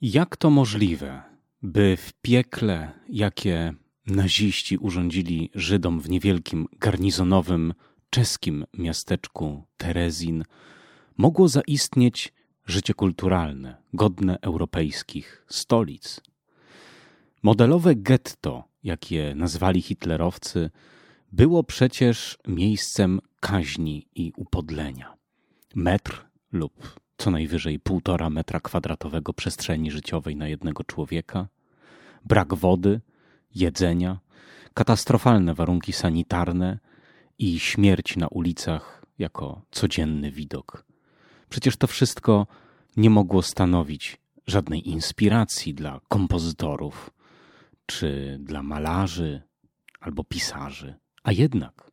Jak to możliwe, by w piekle, jakie naziści urządzili Żydom w niewielkim garnizonowym czeskim miasteczku Terezin, mogło zaistnieć życie kulturalne, godne europejskich stolic? Modelowe getto, jak je nazwali hitlerowcy, było przecież miejscem kaźni i upodlenia. Metr lub co najwyżej półtora metra kwadratowego przestrzeni życiowej na jednego człowieka, brak wody, jedzenia, katastrofalne warunki sanitarne i śmierć na ulicach jako codzienny widok. Przecież to wszystko nie mogło stanowić żadnej inspiracji dla kompozytorów, czy dla malarzy albo pisarzy. A jednak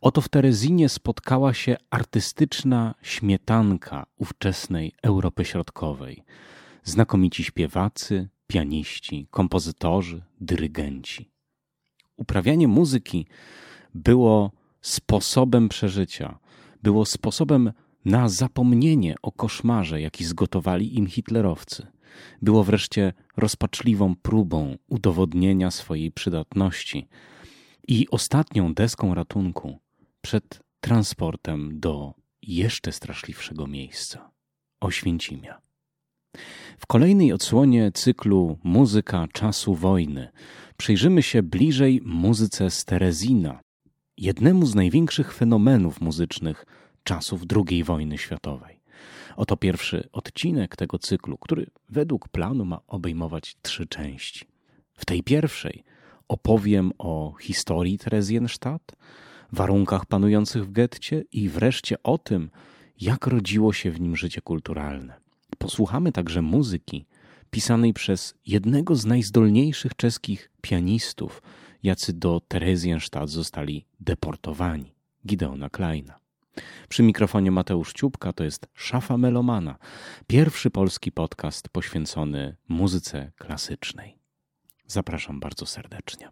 oto w Terezinie spotkała się artystyczna śmietanka ówczesnej Europy Środkowej. Znakomici śpiewacy, pianiści, kompozytorzy, dyrygenci. Uprawianie muzyki było sposobem przeżycia, było sposobem na zapomnienie o koszmarze, jaki zgotowali im hitlerowcy. Było wreszcie rozpaczliwą próbą udowodnienia swojej przydatności i ostatnią deską ratunku przed transportem do jeszcze straszliwszego miejsca Oświęcimia. W kolejnej odsłonie cyklu Muzyka czasu wojny przyjrzymy się bliżej muzyce z Terezina, jednemu z największych fenomenów muzycznych czasów II wojny światowej. Oto pierwszy odcinek tego cyklu, który według planu ma obejmować trzy części. W tej pierwszej opowiem o historii Terezjenstadt, warunkach panujących w getcie i wreszcie o tym, jak rodziło się w nim życie kulturalne. Posłuchamy także muzyki pisanej przez jednego z najzdolniejszych czeskich pianistów, jacy do Terezjenstadt zostali deportowani, Gideona Kleina. Przy mikrofonie Mateusz Ciupka to jest Szafa Melomana, pierwszy polski podcast poświęcony muzyce klasycznej. Zapraszam bardzo serdecznie.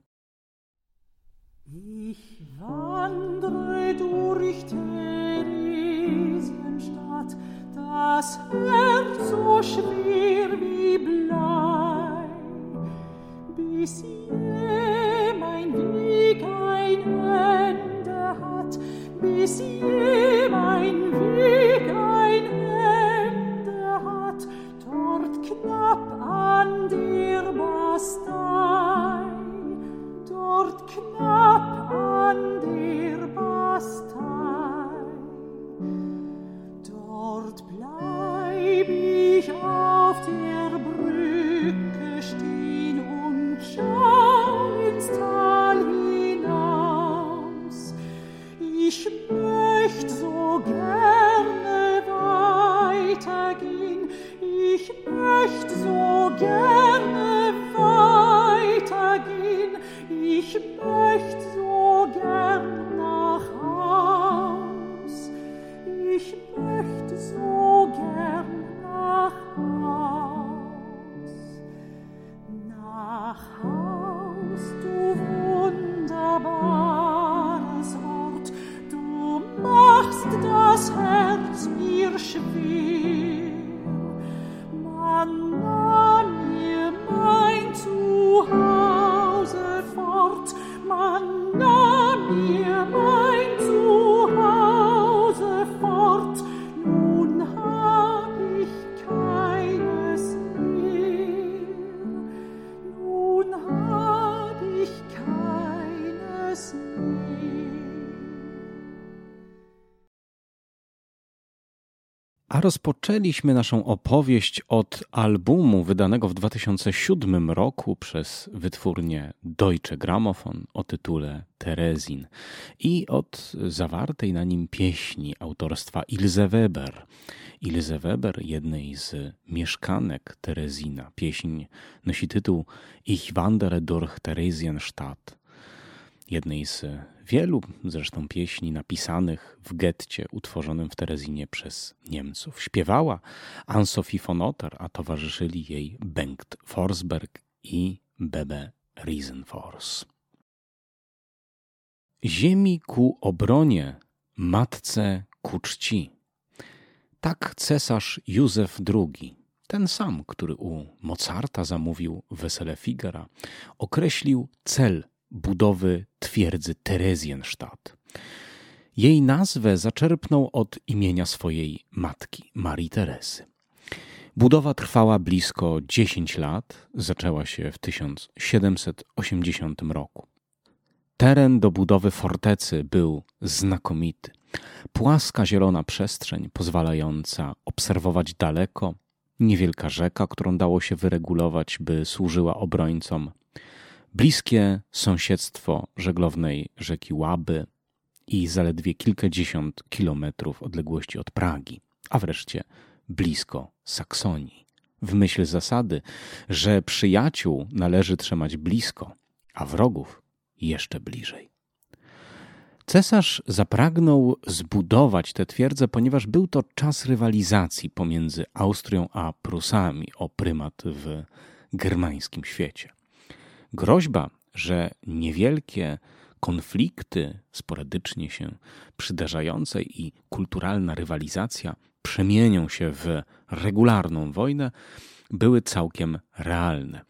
Rozpoczęliśmy naszą opowieść od albumu wydanego w 2007 roku przez wytwórnię Deutsche Grammophon o tytule Terezin i od zawartej na nim pieśni autorstwa Ilse Weber. Ilse Weber, jednej z mieszkanek Terezina. Pieśń nosi tytuł Ich wandere durch Theresienstadt jednej z wielu zresztą pieśni napisanych w getcie utworzonym w Terezinie przez Niemców. Śpiewała Anne-Sophie von Otter, a towarzyszyli jej Bengt Forsberg i Bebe Riesenfors. Ziemi ku obronie, matce ku czci. Tak cesarz Józef II ten sam, który u Mozarta zamówił Wesele Figara, określił cel budowy twierdzy Terezjenstadt. Jej nazwę zaczerpnął od imienia swojej matki, Marii Teresy. Budowa trwała blisko 10 lat, zaczęła się w 1780 roku. Teren do budowy fortecy był znakomity. Płaska zielona przestrzeń pozwalająca obserwować daleko, niewielka rzeka, którą dało się wyregulować, by służyła obrońcom, bliskie sąsiedztwo żeglownej rzeki Łaby i zaledwie kilkadziesiąt kilometrów odległości od Pragi, a wreszcie blisko Saksonii. W myśl zasady, że przyjaciół należy trzymać blisko, a wrogów jeszcze bliżej. Cesarz zapragnął zbudować tę twierdzę, ponieważ był to czas rywalizacji pomiędzy Austrią a Prusami o prymat w germańskim świecie. Groźba, że niewielkie konflikty sporadycznie się przydarzające i kulturalna rywalizacja przemienią się w regularną wojnę, były całkiem realne.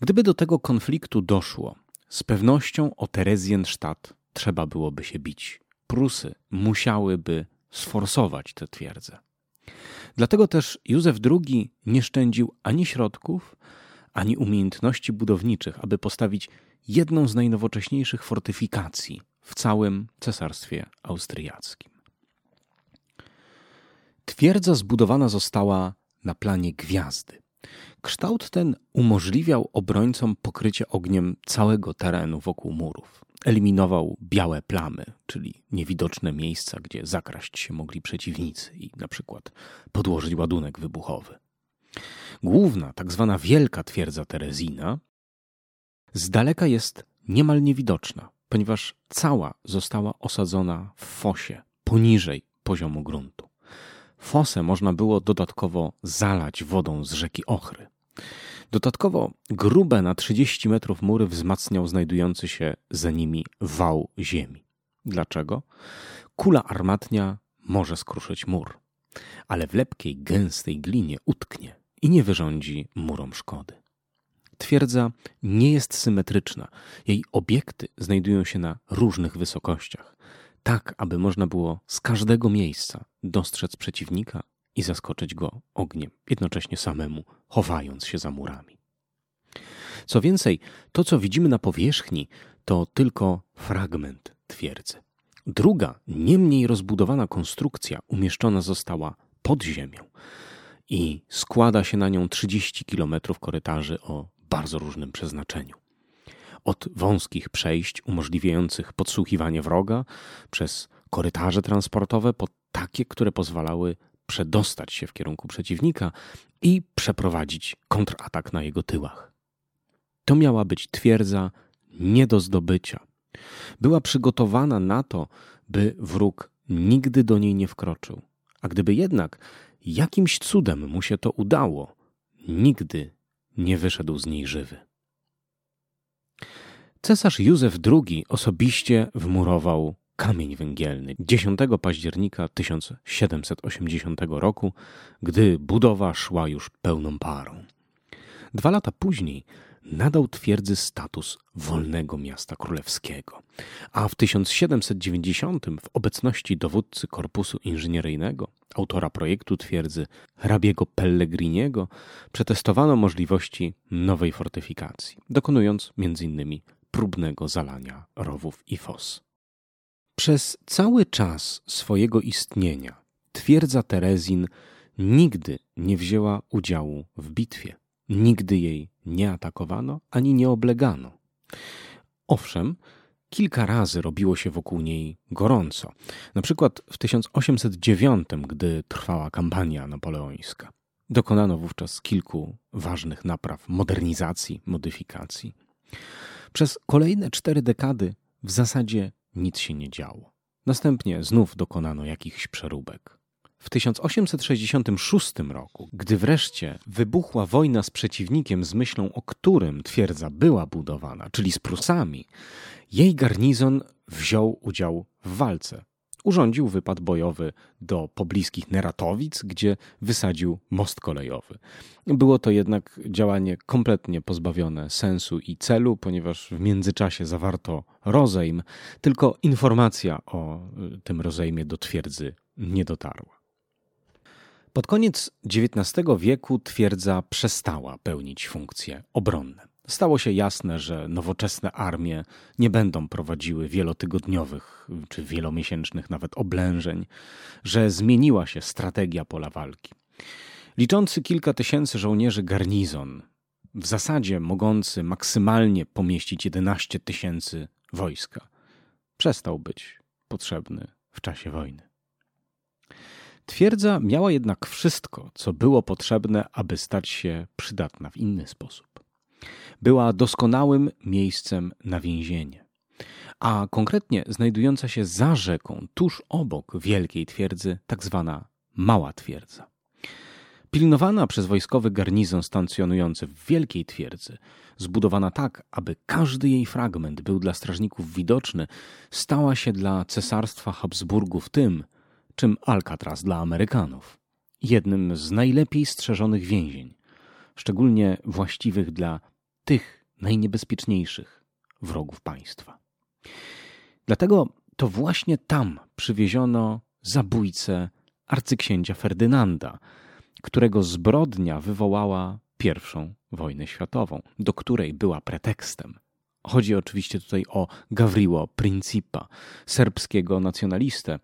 Gdyby do tego konfliktu doszło, z pewnością o Terezjenstadt trzeba byłoby się bić. Prusy musiałyby sforsować tę twierdzę. Dlatego też Józef II nie szczędził ani środków, ani umiejętności budowniczych, aby postawić jedną z najnowocześniejszych fortyfikacji w całym Cesarstwie Austriackim. Twierdza zbudowana została na planie gwiazdy. Kształt ten umożliwiał obrońcom pokrycie ogniem całego terenu wokół murów. Eliminował białe plamy, czyli niewidoczne miejsca, gdzie zakraść się mogli przeciwnicy i na przykład podłożyć ładunek wybuchowy. Główna, tak zwana wielka twierdza Terezina, z daleka jest niemal niewidoczna, ponieważ cała została osadzona w fosie poniżej poziomu gruntu. Fosę można było dodatkowo zalać wodą z rzeki Ochry. Dodatkowo grube na 30 metrów mury wzmacniał znajdujący się za nimi wał ziemi. Dlaczego? Kula armatnia może skruszyć mur, ale w lepkiej, gęstej glinie utknie i nie wyrządzi murom szkody. Twierdza nie jest symetryczna. Jej obiekty znajdują się na różnych wysokościach, tak aby można było z każdego miejsca dostrzec przeciwnika i zaskoczyć go ogniem, jednocześnie samemu chowając się za murami. Co więcej, to co widzimy na powierzchni, to tylko fragment twierdzy. Druga, nie mniej rozbudowana konstrukcja umieszczona została pod ziemią i składa się na nią 30 kilometrów korytarzy o bardzo różnym przeznaczeniu. Od wąskich przejść umożliwiających podsłuchiwanie wroga, przez korytarze transportowe, po takie, które pozwalały przedostać się w kierunku przeciwnika i przeprowadzić kontratak na jego tyłach. To miała być twierdza nie do zdobycia. Była przygotowana na to, by wróg nigdy do niej nie wkroczył. A gdyby jednak jakimś cudem mu się to udało, nigdy nie wyszedł z niej żywy. Cesarz Józef II osobiście wmurował kamień węgielny 10 października 1780 roku, gdy budowa szła już pełną parą. Dwa lata później nadał twierdzy status wolnego miasta królewskiego, a w 1790 w obecności dowódcy korpusu inżynieryjnego, autora projektu twierdzy hrabiego Pellegriniego, przetestowano możliwości nowej fortyfikacji, dokonując m.in. próbnego zalania rowów i fos. Przez cały czas swojego istnienia twierdza Terezin nigdy nie wzięła udziału w bitwie. Nigdy jej nie atakowano ani nie oblegano. Owszem, kilka razy robiło się wokół niej gorąco. Na przykład w 1809, gdy trwała kampania napoleońska. Dokonano wówczas kilku ważnych napraw, modernizacji, modyfikacji. Przez kolejne cztery dekady w zasadzie nic się nie działo. Następnie znów dokonano jakichś przeróbek. W 1866 roku, gdy wreszcie wybuchła wojna z przeciwnikiem z myślą, o którym twierdza była budowana, czyli z Prusami, jej garnizon wziął udział w walce. urządził wypad bojowy do pobliskich Neratowic, gdzie wysadził most kolejowy. Było to jednak działanie kompletnie pozbawione sensu i celu, ponieważ w międzyczasie zawarto rozejm, tylko informacja o y, tym rozejmie do twierdzy nie dotarła. Pod koniec XIX wieku twierdza przestała pełnić funkcje obronne. Stało się jasne, że nowoczesne armie nie będą prowadziły wielotygodniowych czy wielomiesięcznych nawet oblężeń, że zmieniła się strategia pola walki. Liczący kilka tysięcy żołnierzy garnizon, w zasadzie mogący maksymalnie pomieścić 11 tysięcy wojska, przestał być potrzebny w czasie wojny. Twierdza miała jednak wszystko, co było potrzebne, aby stać się przydatna w inny sposób była doskonałym miejscem na więzienie, a konkretnie znajdująca się za rzeką, tuż obok wielkiej twierdzy, tak zwana Mała Twierdza. Pilnowana przez wojskowy garnizon stacjonujący w wielkiej twierdzy, zbudowana tak, aby każdy jej fragment był dla strażników widoczny, stała się dla cesarstwa Habsburgów tym, czym Alcatraz dla Amerykanów. Jednym z najlepiej strzeżonych więzień, szczególnie właściwych dla tych najniebezpieczniejszych wrogów państwa. Dlatego to właśnie tam przywieziono zabójcę arcyksięcia Ferdynanda, którego zbrodnia wywołała pierwszą wojnę światową, do której była pretekstem. Chodzi oczywiście tutaj o Gavriło Principa, serbskiego nacjonalistę,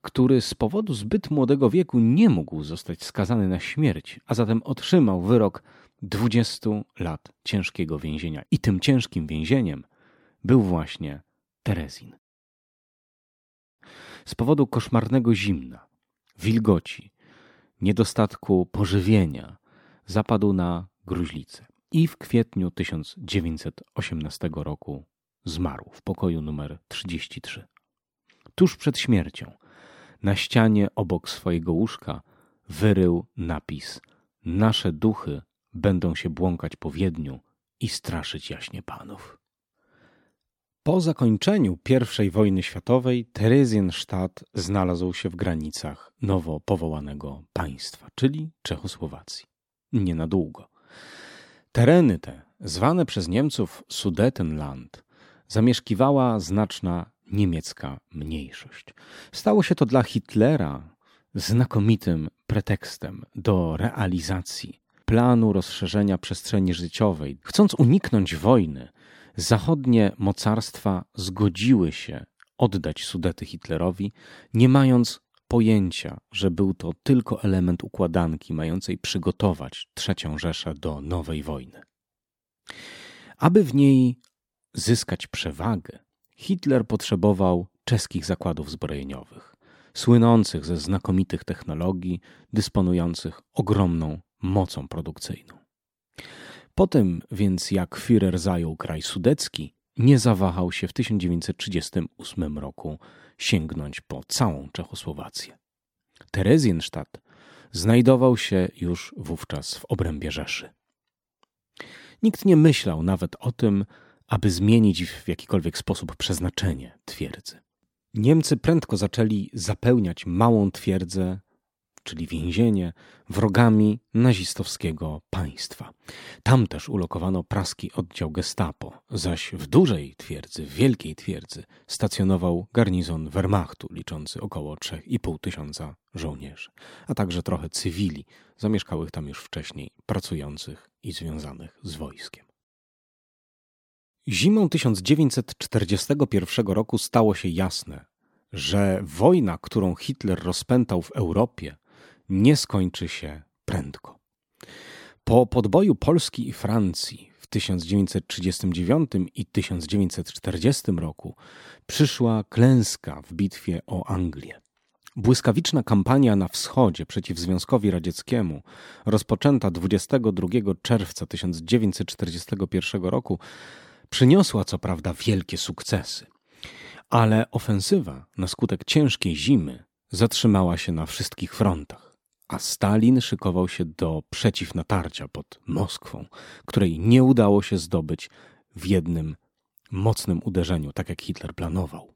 który z powodu zbyt młodego wieku nie mógł zostać skazany na śmierć, a zatem otrzymał wyrok 20 lat ciężkiego więzienia. I tym ciężkim więzieniem był właśnie Terezin. Z powodu koszmarnego zimna, wilgoci, niedostatku pożywienia zapadł na gruźlicę i w kwietniu 1918 roku zmarł w pokoju numer 33. Tuż przed śmiercią na ścianie obok swojego łóżka wyrył napis Nasze duchy będą się błąkać po Wiedniu i straszyć jaśnie panów. Po zakończeniu I wojny światowej Terezienstadt znalazł się w granicach nowo powołanego państwa, czyli Czechosłowacji. Nie na długo. Tereny te, zwane przez Niemców Sudetenland, zamieszkiwała znaczna niemiecka mniejszość. Stało się to dla Hitlera znakomitym pretekstem do realizacji planu rozszerzenia przestrzeni życiowej. Chcąc uniknąć wojny, zachodnie mocarstwa zgodziły się oddać Sudety Hitlerowi, nie mając pojęcia, że był to tylko element układanki mającej przygotować III Rzeszę do nowej wojny. Aby w niej zyskać przewagę, Hitler potrzebował czeskich zakładów zbrojeniowych, słynących ze znakomitych technologii, dysponujących ogromną mocą produkcyjną. Potem więc, jak Führer zajął kraj sudecki, nie zawahał się w 1938 roku sięgnąć po całą Czechosłowację. Terezjenstadt znajdował się już wówczas w obrębie Rzeszy. Nikt nie myślał nawet o tym, aby zmienić w jakikolwiek sposób przeznaczenie twierdzy. Niemcy prędko zaczęli zapełniać małą twierdzę czyli więzienie, wrogami nazistowskiego państwa. Tam też ulokowano praski oddział gestapo, zaś w dużej twierdzy, w wielkiej twierdzy, stacjonował garnizon Wehrmachtu liczący około 3,5 tysiąca żołnierzy, a także trochę cywili zamieszkałych tam już wcześniej, pracujących i związanych z wojskiem. Zimą 1941 roku stało się jasne, że wojna, którą Hitler rozpętał w Europie, nie skończy się prędko. Po podboju Polski i Francji w 1939 i 1940 roku przyszła klęska w bitwie o Anglię. Błyskawiczna kampania na wschodzie przeciw Związkowi Radzieckiemu, rozpoczęta 22 czerwca 1941 roku, przyniosła co prawda wielkie sukcesy, ale ofensywa na skutek ciężkiej zimy zatrzymała się na wszystkich frontach a Stalin szykował się do przeciwnatarcia pod Moskwą, której nie udało się zdobyć w jednym mocnym uderzeniu, tak jak Hitler planował.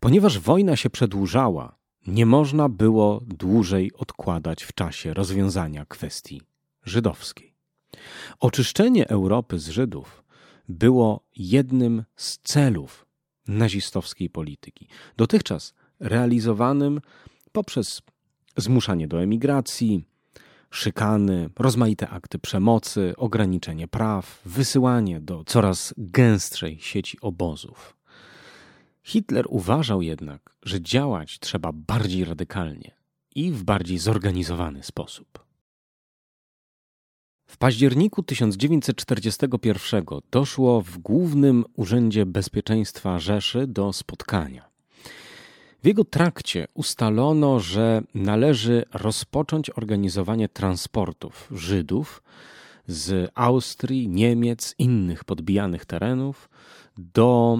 Ponieważ wojna się przedłużała, nie można było dłużej odkładać w czasie rozwiązania kwestii żydowskiej. Oczyszczenie Europy z Żydów było jednym z celów nazistowskiej polityki, dotychczas realizowanym poprzez zmuszanie do emigracji, szykany, rozmaite akty przemocy, ograniczenie praw, wysyłanie do coraz gęstszej sieci obozów. Hitler uważał jednak, że działać trzeba bardziej radykalnie i w bardziej zorganizowany sposób. W październiku 1941 doszło w Głównym Urzędzie Bezpieczeństwa Rzeszy do spotkania. W jego trakcie ustalono, że należy rozpocząć organizowanie transportów Żydów z Austrii, Niemiec, innych podbijanych terenów do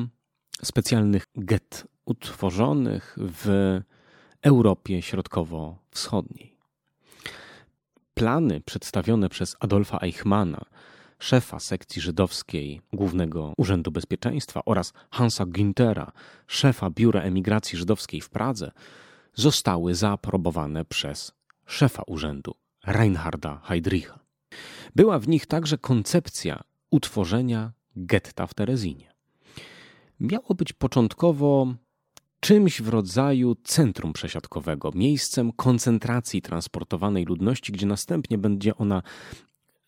specjalnych get utworzonych w Europie Środkowo-Wschodniej. Plany przedstawione przez Adolfa Eichmana, szefa sekcji żydowskiej Głównego Urzędu Bezpieczeństwa oraz Hansa Günthera, szefa Biura Emigracji Żydowskiej w Pradze, zostały zaaprobowane przez szefa urzędu Reinharda Heydricha. Była w nich także koncepcja utworzenia getta w Terezinie. Miało być początkowo czymś w rodzaju centrum przesiadkowego, miejscem koncentracji transportowanej ludności, gdzie następnie będzie ona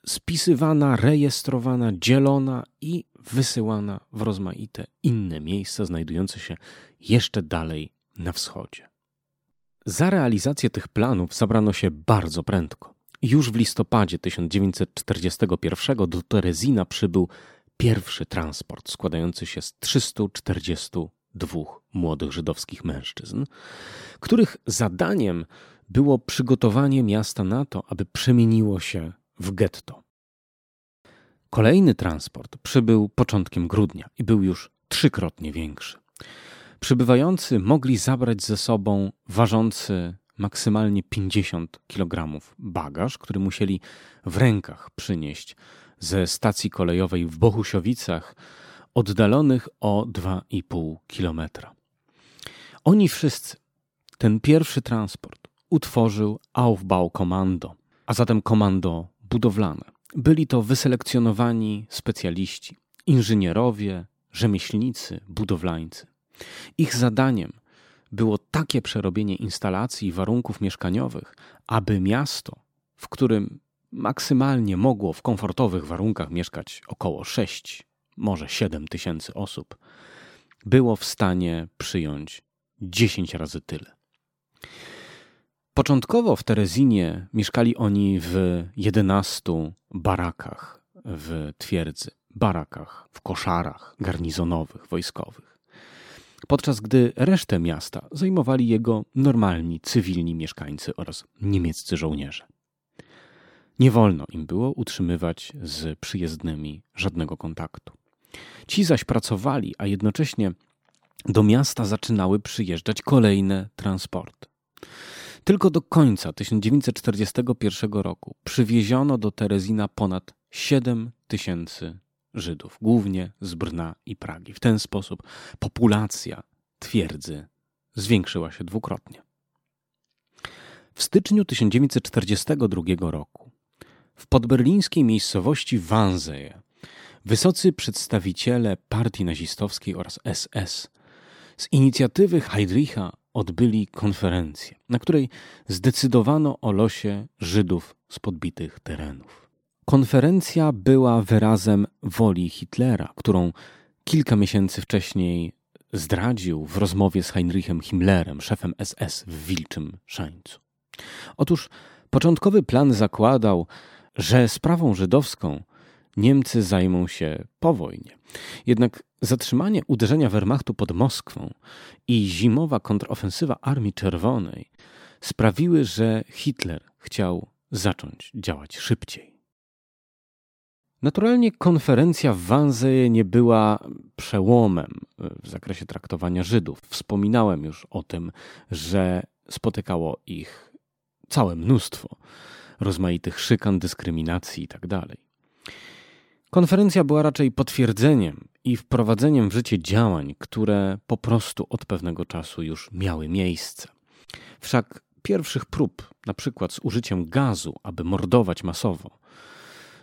spisywana, rejestrowana, dzielona i wysyłana w rozmaite inne miejsca znajdujące się jeszcze dalej na wschodzie. Za realizację tych planów zabrano się bardzo prędko. Już w listopadzie 1941 do Terezina przybył pierwszy transport składający się z 342 młodych żydowskich mężczyzn, których zadaniem było przygotowanie miasta na to, aby przemieniło się w getto. Kolejny transport przybył początkiem grudnia i był już trzykrotnie większy. Przybywający mogli zabrać ze sobą ważący maksymalnie 50 kg bagaż, który musieli w rękach przynieść ze stacji kolejowej w Bohusiowicach, oddalonych o 2,5 kilometra. Oni wszyscy, ten pierwszy transport, utworzył Aufbaukommando, a zatem komando budowlane. Byli to wyselekcjonowani specjaliści, inżynierowie, rzemieślnicy, budowlańcy. Ich zadaniem było takie przerobienie instalacji i warunków mieszkaniowych, aby miasto, w którym maksymalnie mogło w komfortowych warunkach mieszkać około 6, może 7 tysięcy osób, było w stanie przyjąć 10 razy tyle. Początkowo w Terezinie mieszkali oni w 11 barakach w twierdzy, barakach w koszarach garnizonowych, wojskowych. Podczas gdy resztę miasta zajmowali jego normalni, cywilni mieszkańcy oraz niemieccy żołnierze. Nie wolno im było utrzymywać z przyjezdnymi żadnego kontaktu. Ci zaś pracowali, a jednocześnie do miasta zaczynały przyjeżdżać kolejne transporty. Tylko do końca 1941 roku przywieziono do Terezina ponad 7 tysięcy Żydów, głównie z Brna i Pragi. W ten sposób populacja twierdzy zwiększyła się dwukrotnie. W styczniu 1942 roku w podberlińskiej miejscowości Wannsee wysocy przedstawiciele partii nazistowskiej oraz SS z inicjatywy Heydricha odbyli konferencję, na której zdecydowano o losie Żydów z podbitych terenów. Konferencja była wyrazem woli Hitlera, którą kilka miesięcy wcześniej zdradził w rozmowie z Heinrichem Himmlerem, szefem SS w Wilczym Szańcu. Otóż początkowy plan zakładał, że sprawą żydowską Niemcy zajmą się po wojnie. Jednak zatrzymanie uderzenia Wehrmachtu pod Moskwą i zimowa kontrofensywa Armii Czerwonej sprawiły, że Hitler chciał zacząć działać szybciej. Naturalnie konferencja w Wannsee nie była przełomem w zakresie traktowania Żydów. Wspominałem już o tym, że spotykało ich całe mnóstwo rozmaitych szykan, dyskryminacji itd. Konferencja była raczej potwierdzeniem i wprowadzeniem w życie działań, które po prostu od pewnego czasu już miały miejsce. Wszak pierwszych prób, na przykład z użyciem gazu, aby mordować masowo,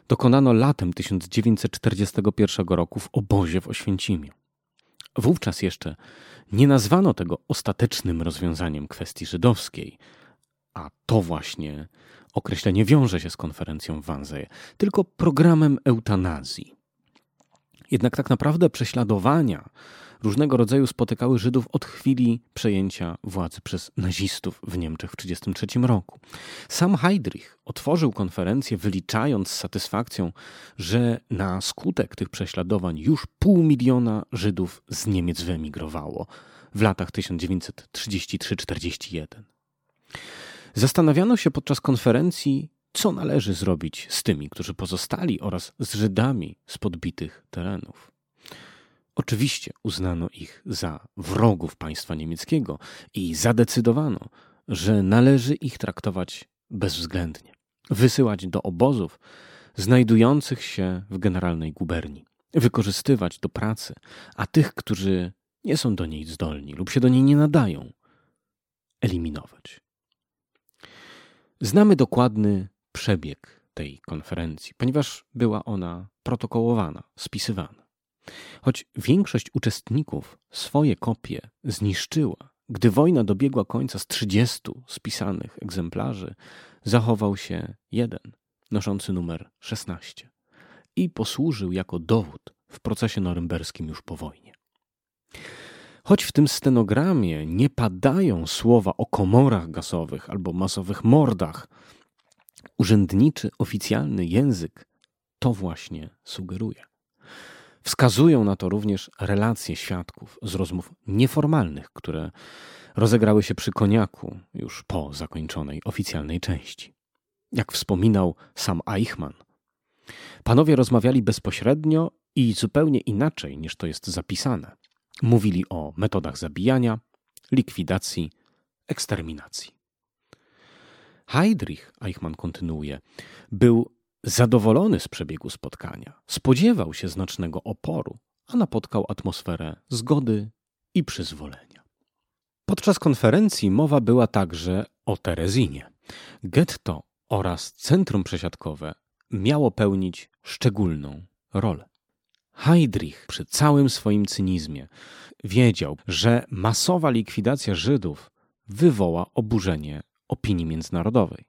dokonano latem 1941 roku w obozie w Oświęcimiu. Wówczas jeszcze nie nazwano tego ostatecznym rozwiązaniem kwestii żydowskiej, a to właśnie określenie wiąże się z konferencją w Wannsee, tylko programem eutanazji. Jednak tak naprawdę prześladowania różnego rodzaju spotykały Żydów od chwili przejęcia władzy przez nazistów w Niemczech w 1933 roku. Sam Heydrich otworzył konferencję, wyliczając z satysfakcją, że na skutek tych prześladowań już pół miliona Żydów z Niemiec wyemigrowało w latach 1933-41. Zastanawiano się podczas konferencji, co należy zrobić z tymi, którzy pozostali oraz z Żydami z podbitych terenów. Oczywiście uznano ich za wrogów państwa niemieckiego i zadecydowano, że należy ich traktować bezwzględnie, wysyłać do obozów znajdujących się w generalnej guberni, wykorzystywać do pracy, a tych, którzy nie są do niej zdolni lub się do niej nie nadają, eliminować. Znamy dokładny przebieg tej konferencji, ponieważ była ona protokołowana, spisywana. Choć większość uczestników swoje kopie zniszczyła, gdy wojna dobiegła końca z 30 spisanych egzemplarzy, zachował się jeden, noszący numer 16 i posłużył jako dowód w procesie norymberskim już po wojnie. Choć w tym stenogramie nie padają słowa o komorach gazowych albo masowych mordach, urzędniczy, oficjalny język to właśnie sugeruje. Wskazują na to również relacje świadków z rozmów nieformalnych, które rozegrały się przy koniaku już po zakończonej oficjalnej części. Jak wspominał sam Eichmann, panowie rozmawiali bezpośrednio i zupełnie inaczej niż to jest zapisane. Mówili o metodach zabijania, likwidacji, eksterminacji. Heydrich, Eichmann kontynuuje, był zadowolony z przebiegu spotkania. Spodziewał się znacznego oporu, a napotkał atmosferę zgody i przyzwolenia. Podczas konferencji mowa była także o Terezinie. Getto oraz centrum przesiadkowe miało pełnić szczególną rolę. Heydrich przy całym swoim cynizmie wiedział, że masowa likwidacja Żydów wywoła oburzenie opinii międzynarodowej.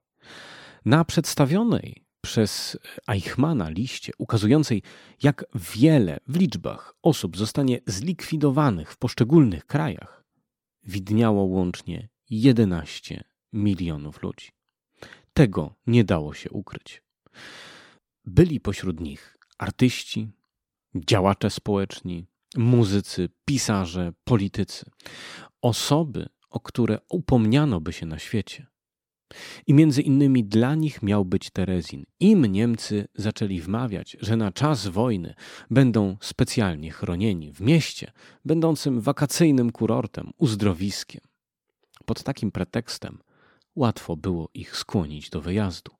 Na przedstawionej przez Eichmana liście ukazującej, jak wiele w liczbach osób zostanie zlikwidowanych w poszczególnych krajach, widniało łącznie 11 milionów ludzi. Tego nie dało się ukryć. Byli pośród nich artyści, działacze społeczni, muzycy, pisarze, politycy, osoby, o które upomniano by się na świecie. I między innymi dla nich miał być Terezin. Im Niemcy zaczęli wmawiać, że na czas wojny będą specjalnie chronieni w mieście, będącym wakacyjnym kurortem, uzdrowiskiem. Pod takim pretekstem łatwo było ich skłonić do wyjazdu.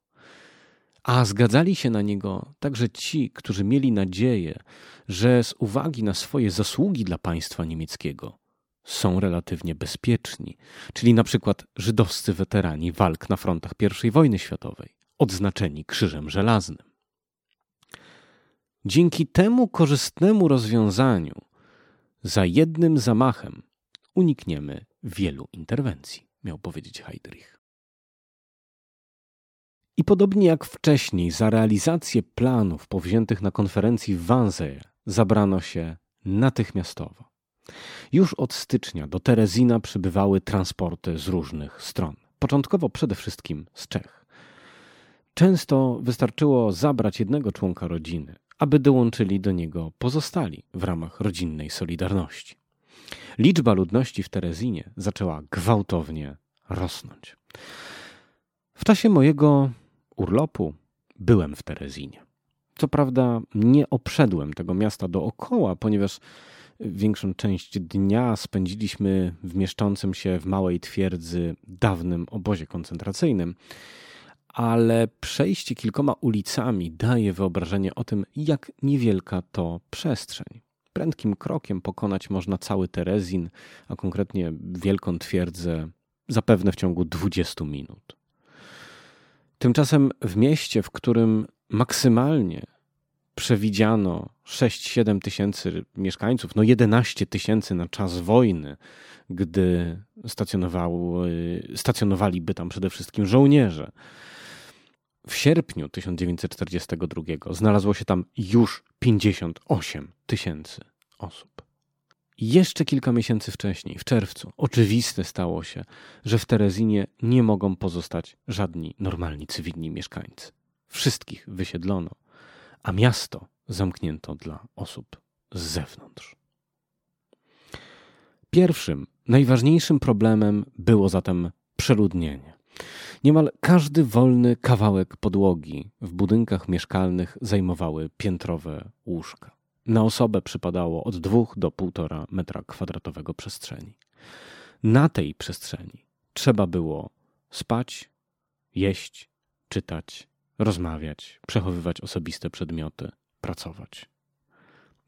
A zgadzali się na niego także ci, którzy mieli nadzieję, że z uwagi na swoje zasługi dla państwa niemieckiego są relatywnie bezpieczni, czyli na przykład żydowscy weterani walk na frontach I wojny światowej, odznaczeni Krzyżem Żelaznym. Dzięki temu korzystnemu rozwiązaniu, za jednym zamachem unikniemy wielu interwencji, miał powiedzieć Heydrich. I podobnie jak wcześniej, za realizację planów powziętych na konferencji w Wannsee zabrano się natychmiastowo. Już od stycznia do Terezina przybywały transporty z różnych stron. Początkowo przede wszystkim z Czech. Często wystarczyło zabrać jednego członka rodziny, aby dołączyli do niego pozostali w ramach rodzinnej solidarności. Liczba ludności w Terezinie zaczęła gwałtownie rosnąć. W czasie mojego urlopu byłem w Terezinie. Co prawda nie obszedłem tego miasta dookoła, ponieważ większą część dnia spędziliśmy w mieszczącym się w małej twierdzy dawnym obozie koncentracyjnym, ale przejście kilkoma ulicami daje wyobrażenie o tym, jak niewielka to przestrzeń. prędkim krokiem pokonać można cały Terezin, a konkretnie wielką twierdzę, zapewne w ciągu 20 minut. Tymczasem w mieście, w którym maksymalnie przewidziano 6-7 tysięcy mieszkańców, no 11 tysięcy na czas wojny, gdy stacjonowaliby tam przede wszystkim żołnierze. W sierpniu 1942 znalazło się tam już 58 tysięcy osób. Jeszcze kilka miesięcy wcześniej, w czerwcu, oczywiste stało się, że w Terezinie nie mogą pozostać żadni normalni cywilni mieszkańcy. Wszystkich wysiedlono, a miasto zamknięto dla osób z zewnątrz. Pierwszym, najważniejszym problemem było zatem przeludnienie. Niemal każdy wolny kawałek podłogi w budynkach mieszkalnych zajmowały piętrowe łóżka. Na osobę przypadało od 2 do 1,5 metra kwadratowego przestrzeni. Na tej przestrzeni trzeba było spać, jeść, czytać, rozmawiać, przechowywać osobiste przedmioty, pracować.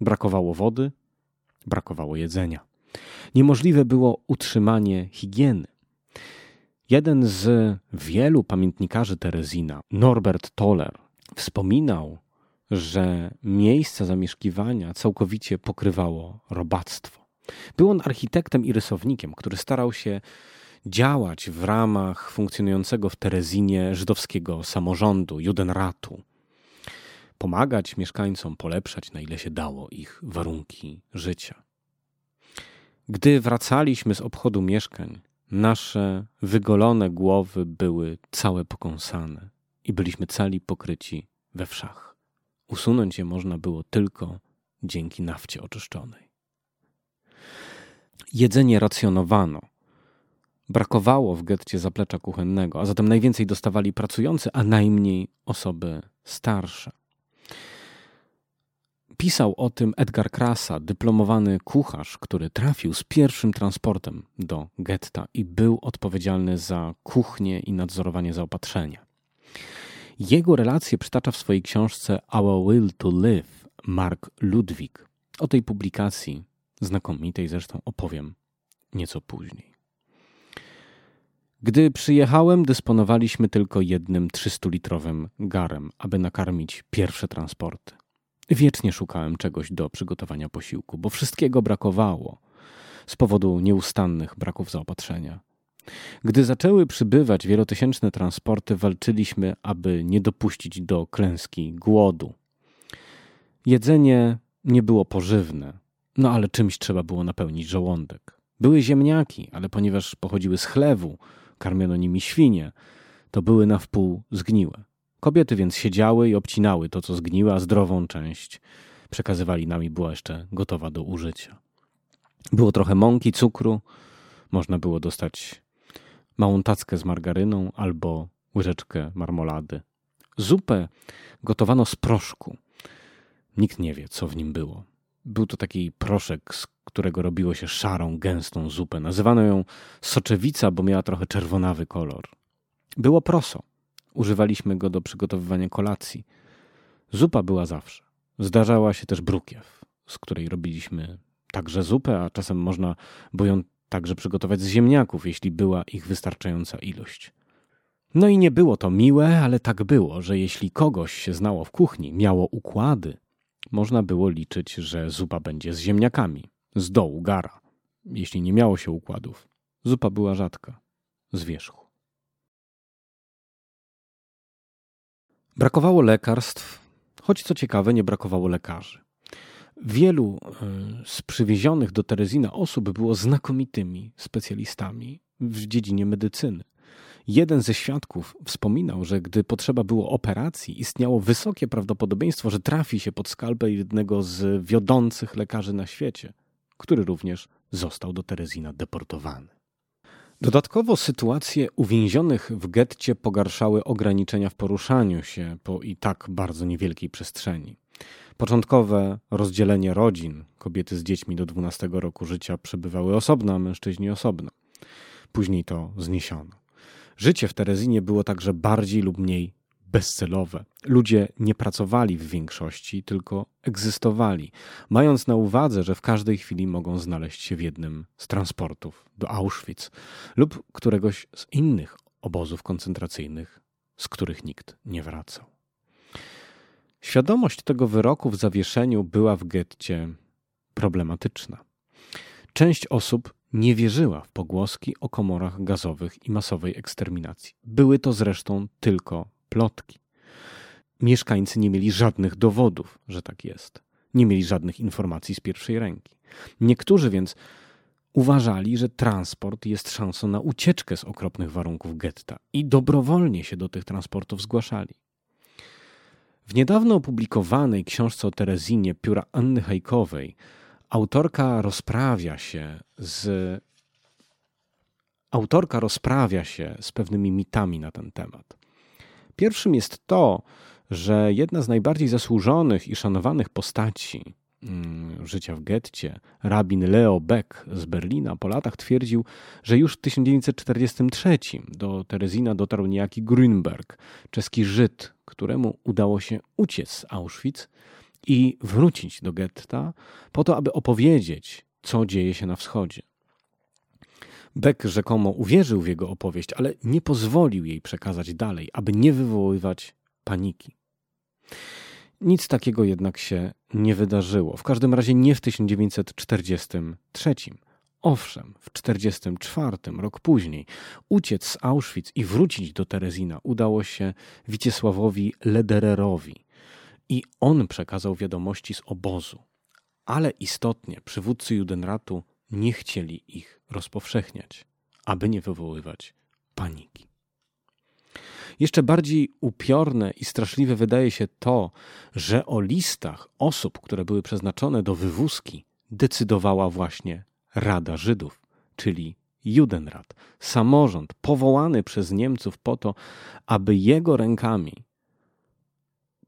Brakowało wody, brakowało jedzenia. Niemożliwe było utrzymanie higieny. Jeden z wielu pamiętnikarzy Terezina, Norbert Toller, wspominał, że miejsce zamieszkiwania całkowicie pokrywało robactwo. Był on architektem i rysownikiem, który starał się działać w ramach funkcjonującego w Terezinie żydowskiego samorządu, Judenratu. Pomagać mieszkańcom polepszać na ile się dało ich warunki życia. Gdy wracaliśmy z obchodu mieszkań, nasze wygolone głowy były całe pokąsane i byliśmy cali pokryci we wszach. Usunąć je można było tylko dzięki nafcie oczyszczonej. Jedzenie racjonowano. Brakowało w getcie zaplecza kuchennego, a zatem najwięcej dostawali pracujący, a najmniej osoby starsze. Pisał o tym Edgar Krasa, dyplomowany kucharz, który trafił z pierwszym transportem do getta i był odpowiedzialny za kuchnię i nadzorowanie zaopatrzenia. Jego relacje przytacza w swojej książce Our Will to Live Mark Ludwig. O tej publikacji, znakomitej zresztą, opowiem nieco później. Gdy przyjechałem, dysponowaliśmy tylko jednym 300-litrowym garem, aby nakarmić pierwsze transporty. Wiecznie szukałem czegoś do przygotowania posiłku, bo wszystkiego brakowało z powodu nieustannych braków zaopatrzenia. Gdy zaczęły przybywać wielotysięczne transporty, walczyliśmy, aby nie dopuścić do klęski głodu. Jedzenie nie było pożywne, no ale czymś trzeba było napełnić żołądek. Były ziemniaki, ale ponieważ pochodziły z chlewu, karmiono nimi świnie, to były na wpół zgniłe. Kobiety więc siedziały i obcinały to, co zgniłe, a zdrową część przekazywali nam i była jeszcze gotowa do użycia. Było trochę mąki, cukru, można było dostać małą tackę z margaryną albo łyżeczkę marmolady. Zupę gotowano z proszku. Nikt nie wie, co w nim było. Był to taki proszek, z którego robiło się szarą, gęstą zupę. Nazywano ją soczewica, bo miała trochę czerwonawy kolor. Było proso. Używaliśmy go do przygotowywania kolacji. Zupa była zawsze. Zdarzała się też brukiew, z której robiliśmy także zupę, a czasem można było ją także przygotować z ziemniaków, jeśli była ich wystarczająca ilość. No i nie było to miłe, ale tak było, że jeśli kogoś się znało w kuchni, miało układy, można było liczyć, że zupa będzie z ziemniakami, z dołu gara. Jeśli nie miało się układów, zupa była rzadka, z wierzchu. Brakowało lekarstw, choć co ciekawe, nie brakowało lekarzy. Wielu e, z przywiezionych do Terezina osób było znakomitymi specjalistami w dziedzinie medycyny. Jeden ze świadków wspominał, że gdy potrzeba było operacji, istniało wysokie prawdopodobieństwo, że trafi się pod skalpę jednego z wiodących lekarzy na świecie, który również został do Terezina deportowany. Dodatkowo sytuację uwięzionych w getcie pogarszały ograniczenia w poruszaniu się po i tak bardzo niewielkiej przestrzeni. Początkowe rozdzielenie rodzin, kobiety z dziećmi do 12 roku życia przebywały osobno, a mężczyźni osobno. Później to zniesiono. Życie w Terezinie było także bardziej lub mniej bezcelowe. Ludzie nie pracowali w większości, tylko egzystowali, mając na uwadze, że w każdej chwili mogą znaleźć się w jednym z transportów do Auschwitz lub któregoś z innych obozów koncentracyjnych, z których nikt nie wracał. Świadomość tego wyroku w zawieszeniu była w getcie problematyczna. Część osób nie wierzyła w pogłoski o komorach gazowych i masowej eksterminacji. Były to zresztą tylko plotki. Mieszkańcy nie mieli żadnych dowodów, że tak jest. Nie mieli żadnych informacji z pierwszej ręki. Niektórzy więc uważali, że transport jest szansą na ucieczkę z okropnych warunków getta i dobrowolnie się do tych transportów zgłaszali. W niedawno opublikowanej książce o Terezinie pióra Anny Hajkowej autorka rozprawia się z autorka rozprawia się z pewnymi mitami na ten temat. Pierwszym jest to, że jedna z najbardziej zasłużonych i szanowanych postaci mm, życia w getcie, rabin Leo Beck z Berlina, po latach twierdził, że już w 1943 do Terezina dotarł niejaki Grünberg, czeski Żyd, któremu udało się uciec z Auschwitz i wrócić do getta po to, aby opowiedzieć, co dzieje się na wschodzie. Beck rzekomo uwierzył w jego opowieść, ale nie pozwolił jej przekazać dalej, aby nie wywoływać paniki. Nic takiego jednak się nie wydarzyło. W każdym razie nie w 1943. Owszem, w 1944, rok później, uciec z Auschwitz i wrócić do Terezina udało się Wiciesławowi Ledererowi i on przekazał wiadomości z obozu. Ale istotnie przywódcy Judenratu nie chcieli ich rozpowszechniać, aby nie wywoływać paniki. Jeszcze bardziej upiorne i straszliwe wydaje się to, że o listach osób, które były przeznaczone do wywózki, decydowała właśnie Rada Żydów, czyli Judenrat, samorząd powołany przez Niemców po to, aby jego rękami